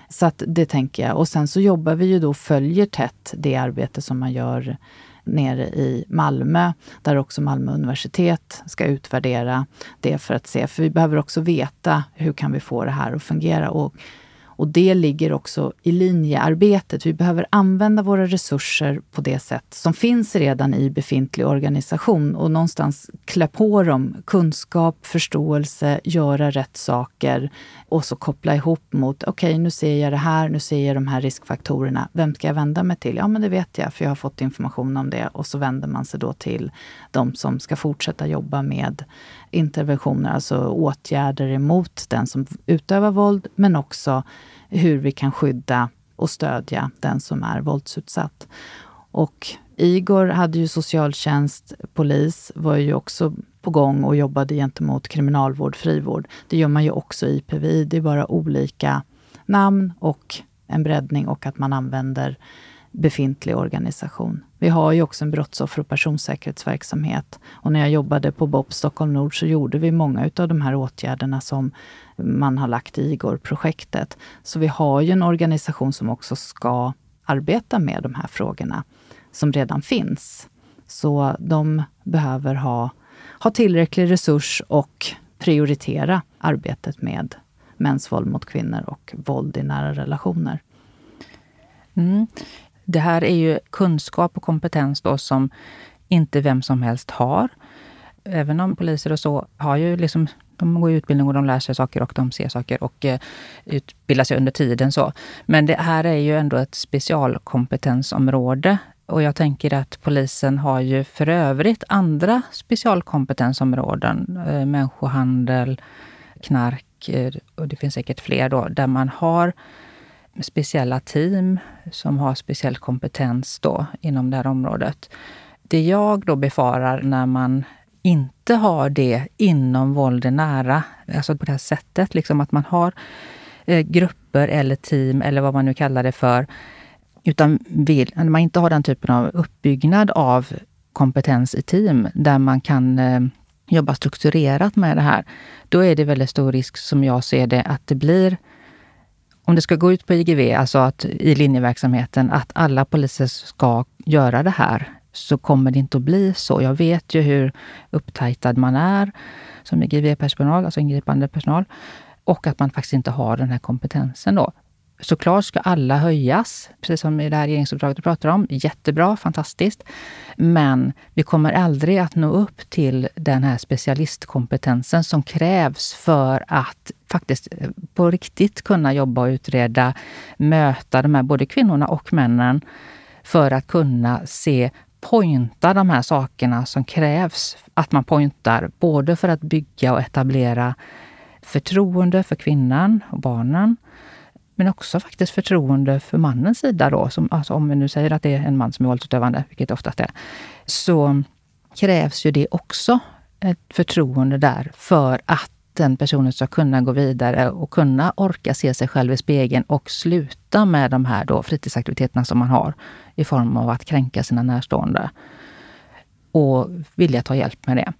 Så det tänker jag. Och sen så jobbar vi ju då, följer tätt det arbete som man gör nere i Malmö, där också Malmö universitet ska utvärdera det för att se, för vi behöver också veta hur kan vi få det här att fungera. Och, och det ligger också i linjearbetet. Vi behöver använda våra resurser på det sätt som finns redan i befintlig organisation och någonstans klä på dem kunskap, förståelse, göra rätt saker och så koppla ihop mot, okej okay, nu ser jag det här, nu ser jag de här riskfaktorerna. Vem ska jag vända mig till? Ja, men det vet jag, för jag har fått information om det. Och så vänder man sig då till de som ska fortsätta jobba med interventioner, alltså åtgärder emot den som utövar våld, men också hur vi kan skydda och stödja den som är våldsutsatt. Och Igor hade ju socialtjänst, polis var ju också på gång och jobbade gentemot kriminalvård, frivård. Det gör man ju också i PVI. Det är bara olika namn och en breddning och att man använder befintlig organisation. Vi har ju också en brottsoffer och personsäkerhetsverksamhet. Och när jag jobbade på BOP Stockholm Nord så gjorde vi många av de här åtgärderna som man har lagt i IGOR-projektet. Så vi har ju en organisation som också ska arbeta med de här frågorna som redan finns. Så de behöver ha, ha tillräcklig resurs och prioritera arbetet med mäns våld mot kvinnor och våld i nära relationer.
Mm. Det här är ju kunskap och kompetens då som inte vem som helst har. Även om poliser och så har ju liksom de går utbildning och de lär sig saker och de ser saker och eh, utbildar sig under tiden. så. Men det här är ju ändå ett specialkompetensområde och jag tänker att polisen har ju för övrigt andra specialkompetensområden, eh, människohandel, knark eh, och det finns säkert fler då, där man har speciella team som har speciell kompetens då inom det här området. Det jag då befarar när man inte har det inom våld är nära, alltså på det här sättet, liksom att man har eh, grupper eller team eller vad man nu kallar det för, utan vill, när man inte har den typen av uppbyggnad av kompetens i team där man kan eh, jobba strukturerat med det här, då är det väldigt stor risk som jag ser det att det blir om det ska gå ut på IGV, alltså att, i linjeverksamheten, att alla poliser ska göra det här, så kommer det inte att bli så. Jag vet ju hur upptajtad man är som IGV-personal, alltså ingripande personal, och att man faktiskt inte har den här kompetensen då. Såklart ska alla höjas, precis som i det här regeringsuppdraget du pratar om. Jättebra, fantastiskt. Men vi kommer aldrig att nå upp till den här specialistkompetensen som krävs för att faktiskt eh, på riktigt kunna jobba och utreda, möta de här både kvinnorna och männen för att kunna se pointa de här sakerna som krävs att man pointar, både för att bygga och etablera förtroende för kvinnan och barnen men också faktiskt förtroende för mannens sida då. Som, alltså om vi nu säger att det är en man som är våldsutövande, vilket det oftast är, så krävs ju det också ett förtroende där för att den personen ska kunna gå vidare och kunna orka se sig själv i spegeln och sluta med de här då fritidsaktiviteterna som man har i form av att kränka sina närstående. Och vilja ta hjälp med det.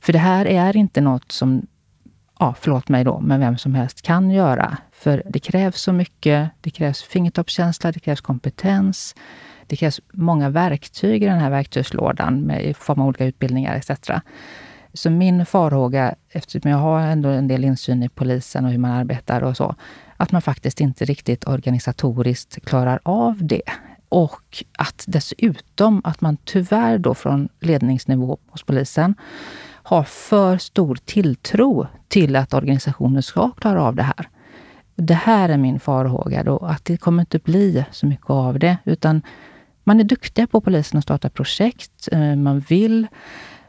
För det här är inte något som ja, förlåt mig då, men vem som helst kan göra. För det krävs så mycket. Det krävs fingertoppskänsla, det krävs kompetens. Det krävs många verktyg i den här verktygslådan med, i form av olika utbildningar etc. Så min farhåga, eftersom jag har ändå en del insyn i polisen och hur man arbetar och så, att man faktiskt inte riktigt organisatoriskt klarar av det. Och att dessutom att man tyvärr då från ledningsnivå hos polisen har för stor tilltro till att organisationen ska klara av det här. Det här är min farhåga då, att det kommer inte bli så mycket av det, utan man är duktiga på polisen att starta projekt. Eh, man vill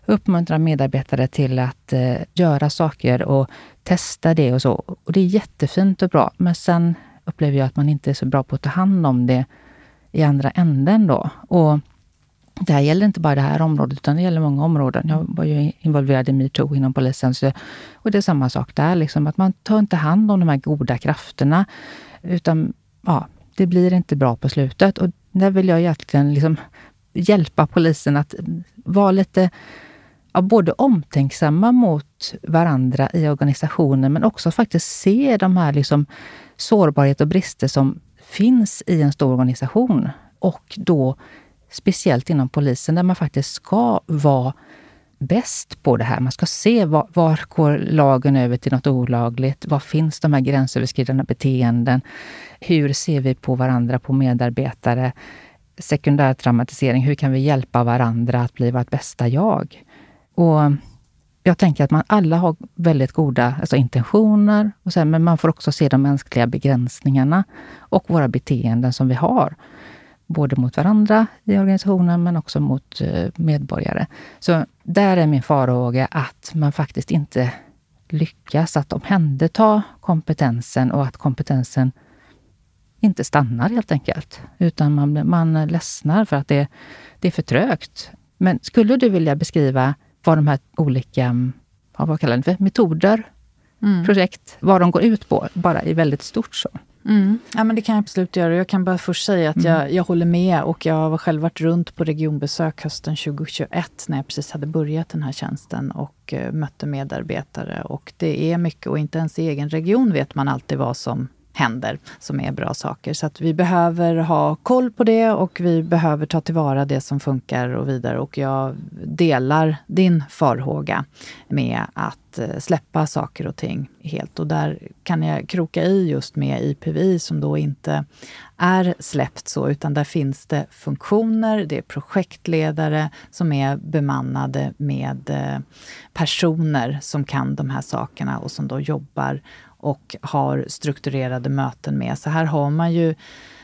uppmuntra medarbetare till att eh, göra saker och testa det och så. Och det är jättefint och bra, men sen upplever jag att man inte är så bra på att ta hand om det i andra änden då. Och det här gäller inte bara det här området, utan det gäller många områden. Jag var ju involverad i metoo inom polisen. Så, och det är samma sak där, liksom, att man tar inte hand om de här goda krafterna. Utan ja, det blir inte bra på slutet. Och där vill jag egentligen liksom hjälpa polisen att vara lite ja, både omtänksamma mot varandra i organisationen, men också faktiskt se de här liksom sårbarhet och brister som finns i en stor organisation. Och då Speciellt inom polisen där man faktiskt ska vara bäst på det här. Man ska se var, var går lagen över till något olagligt? Var finns de här gränsöverskridande beteenden? Hur ser vi på varandra, på medarbetare? Sekundär traumatisering, hur kan vi hjälpa varandra att bli vårt bästa jag? Och jag tänker att man alla har väldigt goda alltså intentioner, och sen, men man får också se de mänskliga begränsningarna och våra beteenden som vi har både mot varandra i organisationen, men också mot eh, medborgare. Så där är min farhåga att man faktiskt inte lyckas att omhänderta kompetensen och att kompetensen inte stannar helt enkelt, utan man, man ledsnar för att det, det är för trögt. Men skulle du vilja beskriva vad de här olika vad kallar det för, metoder, mm. projekt, vad de går ut på, bara i väldigt stort? Så?
Mm. Ja, men det kan jag absolut göra. Jag kan bara först säga att mm. jag, jag håller med och jag har själv varit runt på regionbesök hösten 2021 när jag precis hade börjat den här tjänsten och eh, mötte medarbetare. Och det är mycket och inte ens i egen region vet man alltid vad som händer som är bra saker. Så att vi behöver ha koll på det och vi behöver ta tillvara det som funkar och vidare. Och jag delar din farhåga med att eh, släppa saker och ting helt. Och där kan jag kroka i just med IPVI som då inte är släppt så, utan där finns det funktioner, det är projektledare som är bemannade med eh, personer som kan de här sakerna och som då jobbar och har strukturerade möten med. Så här har man ju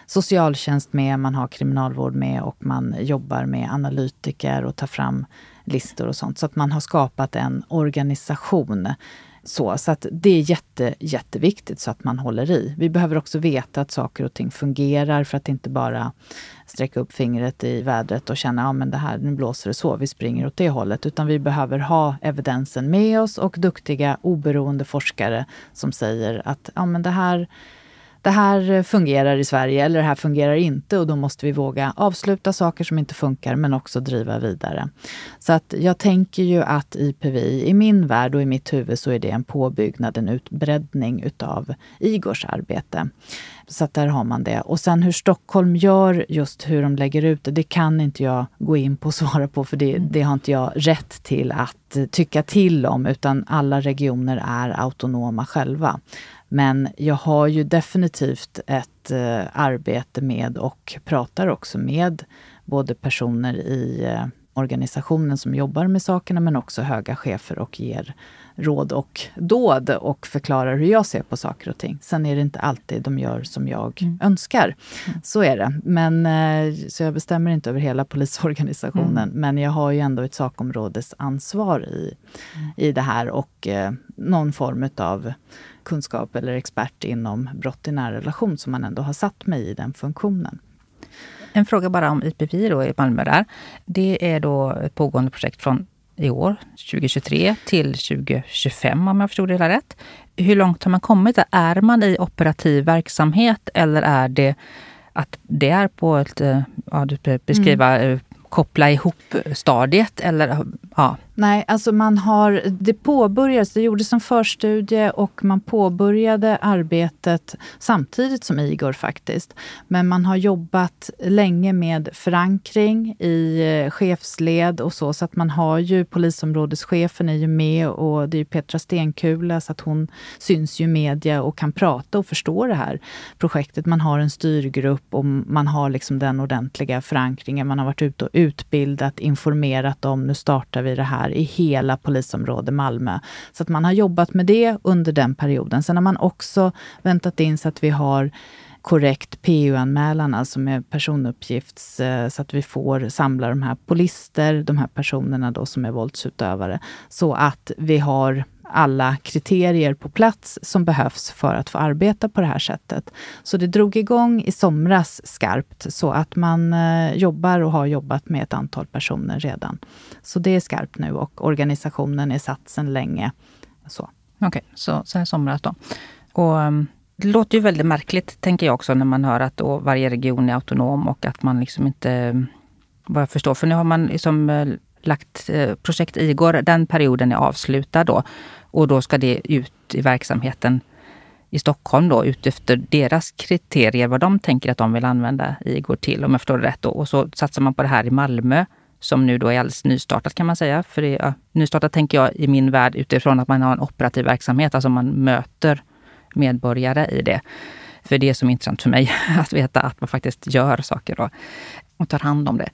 socialtjänst med, man har kriminalvård med och man jobbar med analytiker och tar fram listor och sånt. Så att man har skapat en organisation så, så att det är jätte, jätteviktigt så att man håller i. Vi behöver också veta att saker och ting fungerar för att inte bara sträcka upp fingret i vädret och känna, ja det här, nu blåser det så, vi springer åt det hållet. Utan vi behöver ha evidensen med oss och duktiga oberoende forskare som säger att, ja men det här det här eh, fungerar i Sverige eller det här fungerar inte och då måste vi våga avsluta saker som inte funkar men också driva vidare. Så att jag tänker ju att IPVI, i min värld och i mitt huvud så är det en påbyggnad, en utbreddning utav Igors arbete. Så att där har man det. Och sen hur Stockholm gör, just hur de lägger ut det, det kan inte jag gå in på och svara på för det, mm. det har inte jag rätt till att tycka till om utan alla regioner är autonoma själva. Men jag har ju definitivt ett eh, arbete med och pratar också med både personer i eh, organisationen som jobbar med sakerna men också höga chefer och ger råd och dåd och förklarar hur jag ser på saker och ting. Sen är det inte alltid de gör som jag mm. önskar. Mm. Så är det. Men, eh, så jag bestämmer inte över hela polisorganisationen, mm. men jag har ju ändå ett sakområdesansvar i, mm. i det här och eh, någon form av kunskap eller expert inom brott i nära relation som man ändå har satt mig i den funktionen.
En fråga bara om IPP då i Malmö där. Det är då ett pågående projekt från i år, 2023, till 2025 om jag förstod det hela rätt. Hur långt har man kommit? Är man i operativ verksamhet eller är det att det är på ett, eh, ja, du beskriva, mm. Eh, koppla ihop-stadiet? Eller ja,
Nej, alltså man har, det påbörjades, det gjordes en förstudie och man påbörjade arbetet samtidigt som Igor faktiskt. Men man har jobbat länge med förankring i eh, chefsled och så, så att man har ju polisområdeschefen är ju med och det är ju Petra Stenkula så att hon syns ju i media och kan prata och förstå det här projektet. Man har en styrgrupp och man har liksom den ordentliga förankringen. Man har varit ute och utbildat, informerat om, nu startar vi det här här i hela polisområde Malmö. Så att man har jobbat med det under den perioden. Sen har man också väntat in så att vi har korrekt PU-anmälan, alltså med personuppgifts... Eh, så att vi får samla de här på de här personerna då som är våldsutövare. Så att vi har alla kriterier på plats som behövs för att få arbeta på det här sättet. Så det drog igång i somras skarpt, så att man eh, jobbar och har jobbat med ett antal personer redan. Så det är skarpt nu och organisationen är satt sedan länge. Okej,
okay, så, så här somras då. Och, ehm, det låter ju väldigt märkligt, tänker jag också, när man hör att varje region är autonom och att man liksom inte vad jag förstår. För nu har man liksom eh, lagt eh, projekt Igor, den perioden är avslutad då. Och då ska det ut i verksamheten i Stockholm då utefter deras kriterier, vad de tänker att de vill använda Igor till, om jag förstår det rätt. Då. Och så satsar man på det här i Malmö, som nu då är alldeles nystartat kan man säga. För det, ja, nystartat tänker jag i min värld utifrån att man har en operativ verksamhet, alltså man möter medborgare i det. För det är som är intressant för mig, att veta att man faktiskt gör saker då och tar hand om det.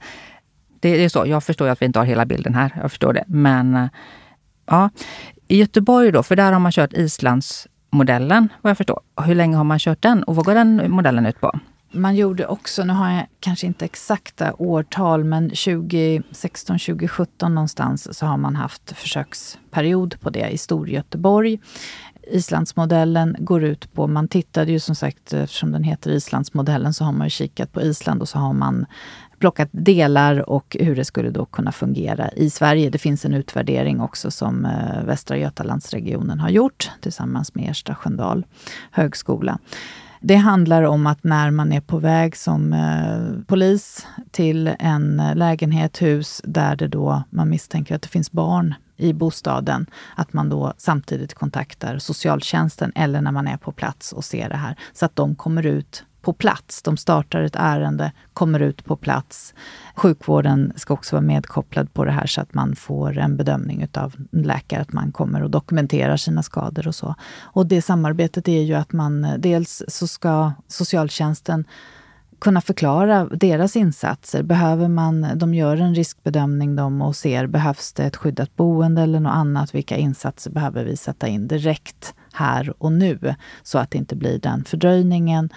Det, det är så. Jag förstår ju att vi inte har hela bilden här. Jag förstår det. Men eh, ja, i Göteborg då, för där har man kört Islandsmodellen vad jag förstår. Hur länge har man kört den och vad går den modellen ut på?
Man gjorde också, nu har jag kanske inte exakta årtal, men 2016, 2017 någonstans så har man haft försöksperiod på det i Storgöteborg. Islandsmodellen går ut på, man tittade ju som sagt, eftersom den heter Islandsmodellen, så har man kikat på Island och så har man plockat delar och hur det skulle då kunna fungera i Sverige. Det finns en utvärdering också som eh, Västra Götalandsregionen har gjort tillsammans med Ersta Sköndal högskola. Det handlar om att när man är på väg som eh, polis till en eh, lägenhet, hus, där det då, man misstänker att det finns barn i bostaden, att man då samtidigt kontaktar socialtjänsten eller när man är på plats och ser det här, så att de kommer ut på plats. De startar ett ärende, kommer ut på plats. Sjukvården ska också vara medkopplad på det här så att man får en bedömning av läkare att man kommer och dokumenterar sina skador och så. Och det samarbetet är ju att man eh, dels så ska socialtjänsten kunna förklara deras insatser. Behöver man, de gör en riskbedömning de och ser, behövs det ett skyddat boende eller något annat? Vilka insatser behöver vi sätta in direkt här och nu? Så att det inte blir den fördröjningen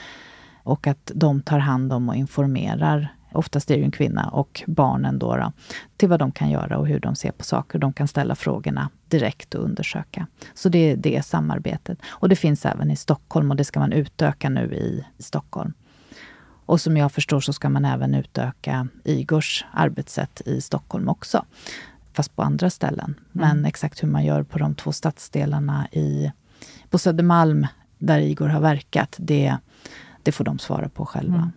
och att de tar hand om och informerar oftast är det ju en kvinna, och barnen då, då, till vad de kan göra och hur de ser på saker. De kan ställa frågorna direkt och undersöka. Så det, det är samarbetet. Och det finns även i Stockholm och det ska man utöka nu i Stockholm. Och som jag förstår så ska man även utöka IGORs arbetssätt i Stockholm också, fast på andra ställen. Mm. Men mm. exakt hur man gör på de två stadsdelarna i, på Södermalm, där IGOR har verkat, det det får de svara på själva. Mm.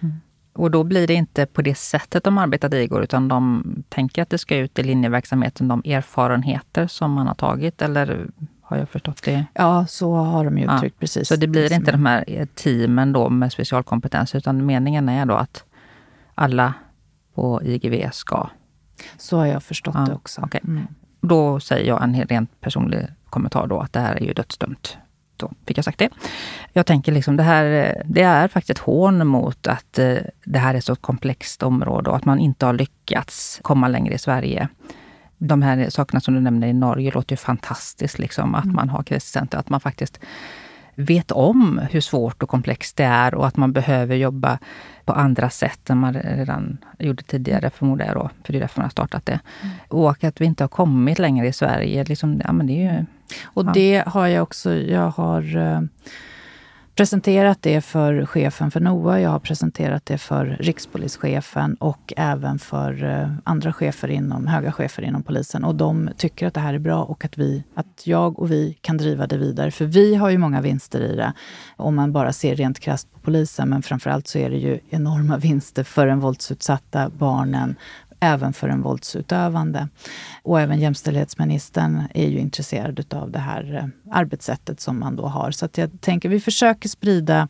Mm. Och då blir det inte på det sättet de arbetade igår, utan de tänker att det ska ut i linjeverksamheten, de erfarenheter som man har tagit, eller har jag förstått det?
Ja, så har de ju uttryckt ja. precis.
Så det blir inte de här eh, teamen då med specialkompetens, utan meningen är då att alla på IGV ska...
Så har jag förstått ja. det också.
Okay. Mm. Då säger jag en rent personlig kommentar då, att det här är ju dödsdömt då fick jag sagt det. Jag tänker liksom det här, det är faktiskt ett hån mot att eh, det här är så komplext område och att man inte har lyckats komma längre i Sverige. De här sakerna som du nämner i Norge låter ju fantastiskt, liksom, att mm. man har kriscenter, att man faktiskt vet om hur svårt och komplext det är och att man behöver jobba på andra sätt än man redan gjorde tidigare, förmodar jag då, för det är därför man har startat det. Mm. Och att vi inte har kommit längre i Sverige. Liksom, ja, men det är ju,
och ja. det har jag också, jag har eh, presenterat det för chefen för NOA, jag har presenterat det för rikspolischefen och även för eh, andra chefer inom, höga chefer inom polisen. Och de tycker att det här är bra och att, vi, att jag och vi kan driva det vidare. För vi har ju många vinster i det, om man bara ser rent krasst på polisen. Men framför allt så är det ju enorma vinster för den våldsutsatta, barnen, även för en våldsutövande. Och även jämställdhetsministern är ju intresserad av det här eh, arbetssättet som man då har. Så att jag tänker vi försöker sprida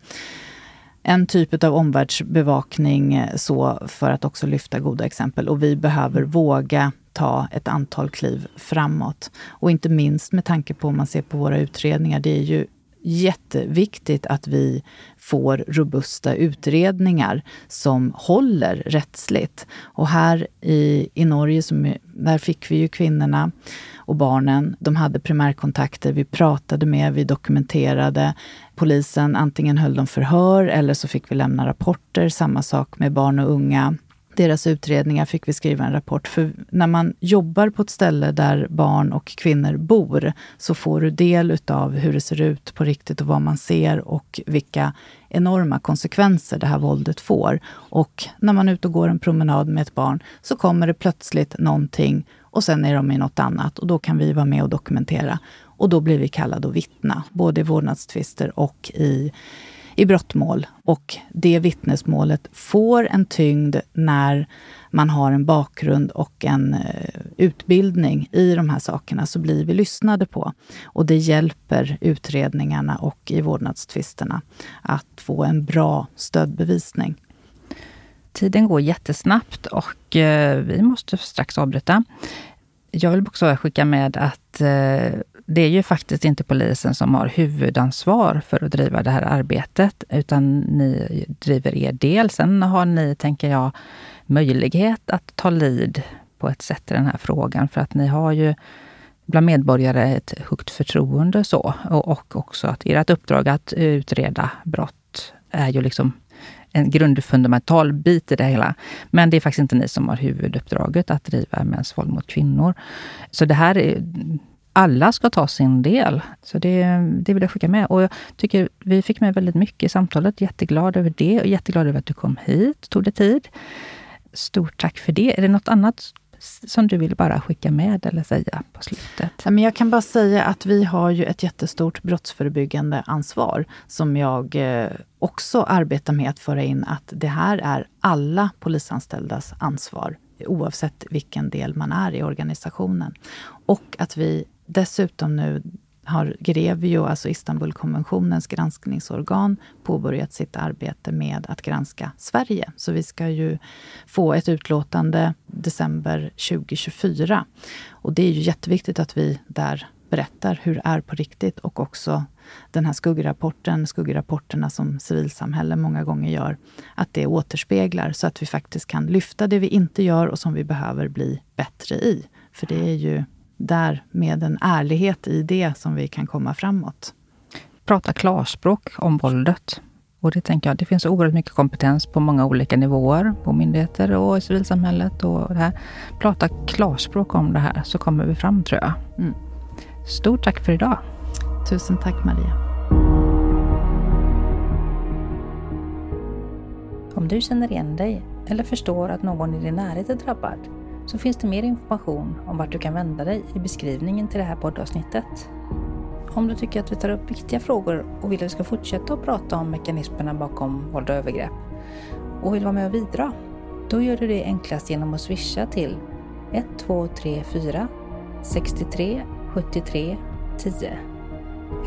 en typ av omvärldsbevakning eh, så för att också lyfta goda exempel. Och vi behöver våga ta ett antal kliv framåt. Och inte minst med tanke på om man ser på våra utredningar, det är ju jätteviktigt att vi får robusta utredningar som håller rättsligt. Och här i, i Norge, som, där fick vi ju kvinnorna och barnen. De hade primärkontakter, vi pratade med, vi dokumenterade. Polisen antingen höll de förhör eller så fick vi lämna rapporter. Samma sak med barn och unga deras utredningar fick vi skriva en rapport. För när man jobbar på ett ställe där barn och kvinnor bor, så får du del av hur det ser ut på riktigt och vad man ser och vilka enorma konsekvenser det här våldet får. Och när man är ute och går en promenad med ett barn, så kommer det plötsligt någonting och sen är de i något annat och då kan vi vara med och dokumentera. Och då blir vi kallade att vittna, både i vårdnadstvister och i i brottmål. Och det vittnesmålet får en tyngd när man har en bakgrund och en eh, utbildning i de här sakerna, så blir vi lyssnade på. Och det hjälper utredningarna och i vårdnadstvisterna att få en bra stödbevisning.
Tiden går jättesnabbt och eh, vi måste strax avbryta. Jag vill också skicka med att eh, det är ju faktiskt inte polisen som har huvudansvar för att driva det här arbetet, utan ni driver er del. Sen har ni, tänker jag, möjlighet att ta lid på ett sätt i den här frågan, för att ni har ju bland medborgare ett högt förtroende så. Och, och också att ert uppdrag att utreda brott är ju liksom en grundfundamental bit i det hela. Men det är faktiskt inte ni som har huvuduppdraget att driva mäns våld mot kvinnor. Så det här är, alla ska ta sin del. Så det, det vill jag skicka med. Och jag tycker vi fick med väldigt mycket i samtalet. Jätteglad över det och jätteglad över att du kom hit, tog dig tid. Stort tack för det. Är det något annat som du vill bara skicka med eller säga på slutet?
jag kan bara säga att vi har ju ett jättestort brottsförebyggande ansvar som jag eh, också arbetar med att föra in att det här är alla polisanställdas ansvar oavsett vilken del man är i organisationen. Och att vi Dessutom nu har Grevio, alltså Istanbulkonventionens granskningsorgan, påbörjat sitt arbete med att granska Sverige. Så vi ska ju få ett utlåtande december 2024. Och det är ju jätteviktigt att vi där berättar hur det är på riktigt och också den här skuggrapporten, skuggrapporterna som civilsamhälle många gånger gör, att det återspeglar så att vi faktiskt kan lyfta det vi inte gör och som vi behöver bli bättre i. För det är ju där med en ärlighet i det som vi kan komma framåt.
Prata klarspråk om våldet. Och det tänker jag, det finns oerhört mycket kompetens på många olika nivåer, på myndigheter och i civilsamhället och det här. Prata klarspråk om det här så kommer vi fram tror jag. Mm. Stort tack för idag.
Tusen tack Maria.
Om du känner igen dig eller förstår att någon i din närhet är drabbad så finns det mer information om vart du kan vända dig i beskrivningen till det här poddavsnittet. Om du tycker att vi tar upp viktiga frågor och vill att vi ska fortsätta att prata om mekanismerna bakom våld och övergrepp och vill vara med och bidra, då gör du det enklast genom att swisha till 1234 63 73 10.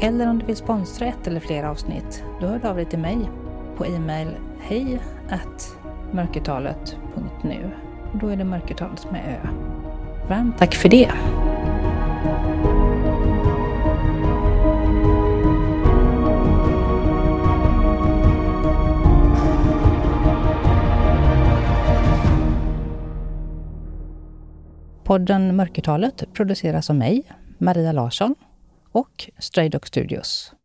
Eller om du vill sponsra ett eller flera avsnitt, då hör du av dig till mig på e-mail hej mörkertalet.nu och då är det Mörkertalet med Ö. Varmt tack för det! Podden Mörkertalet produceras av mig, Maria Larsson och Stray Dog Studios.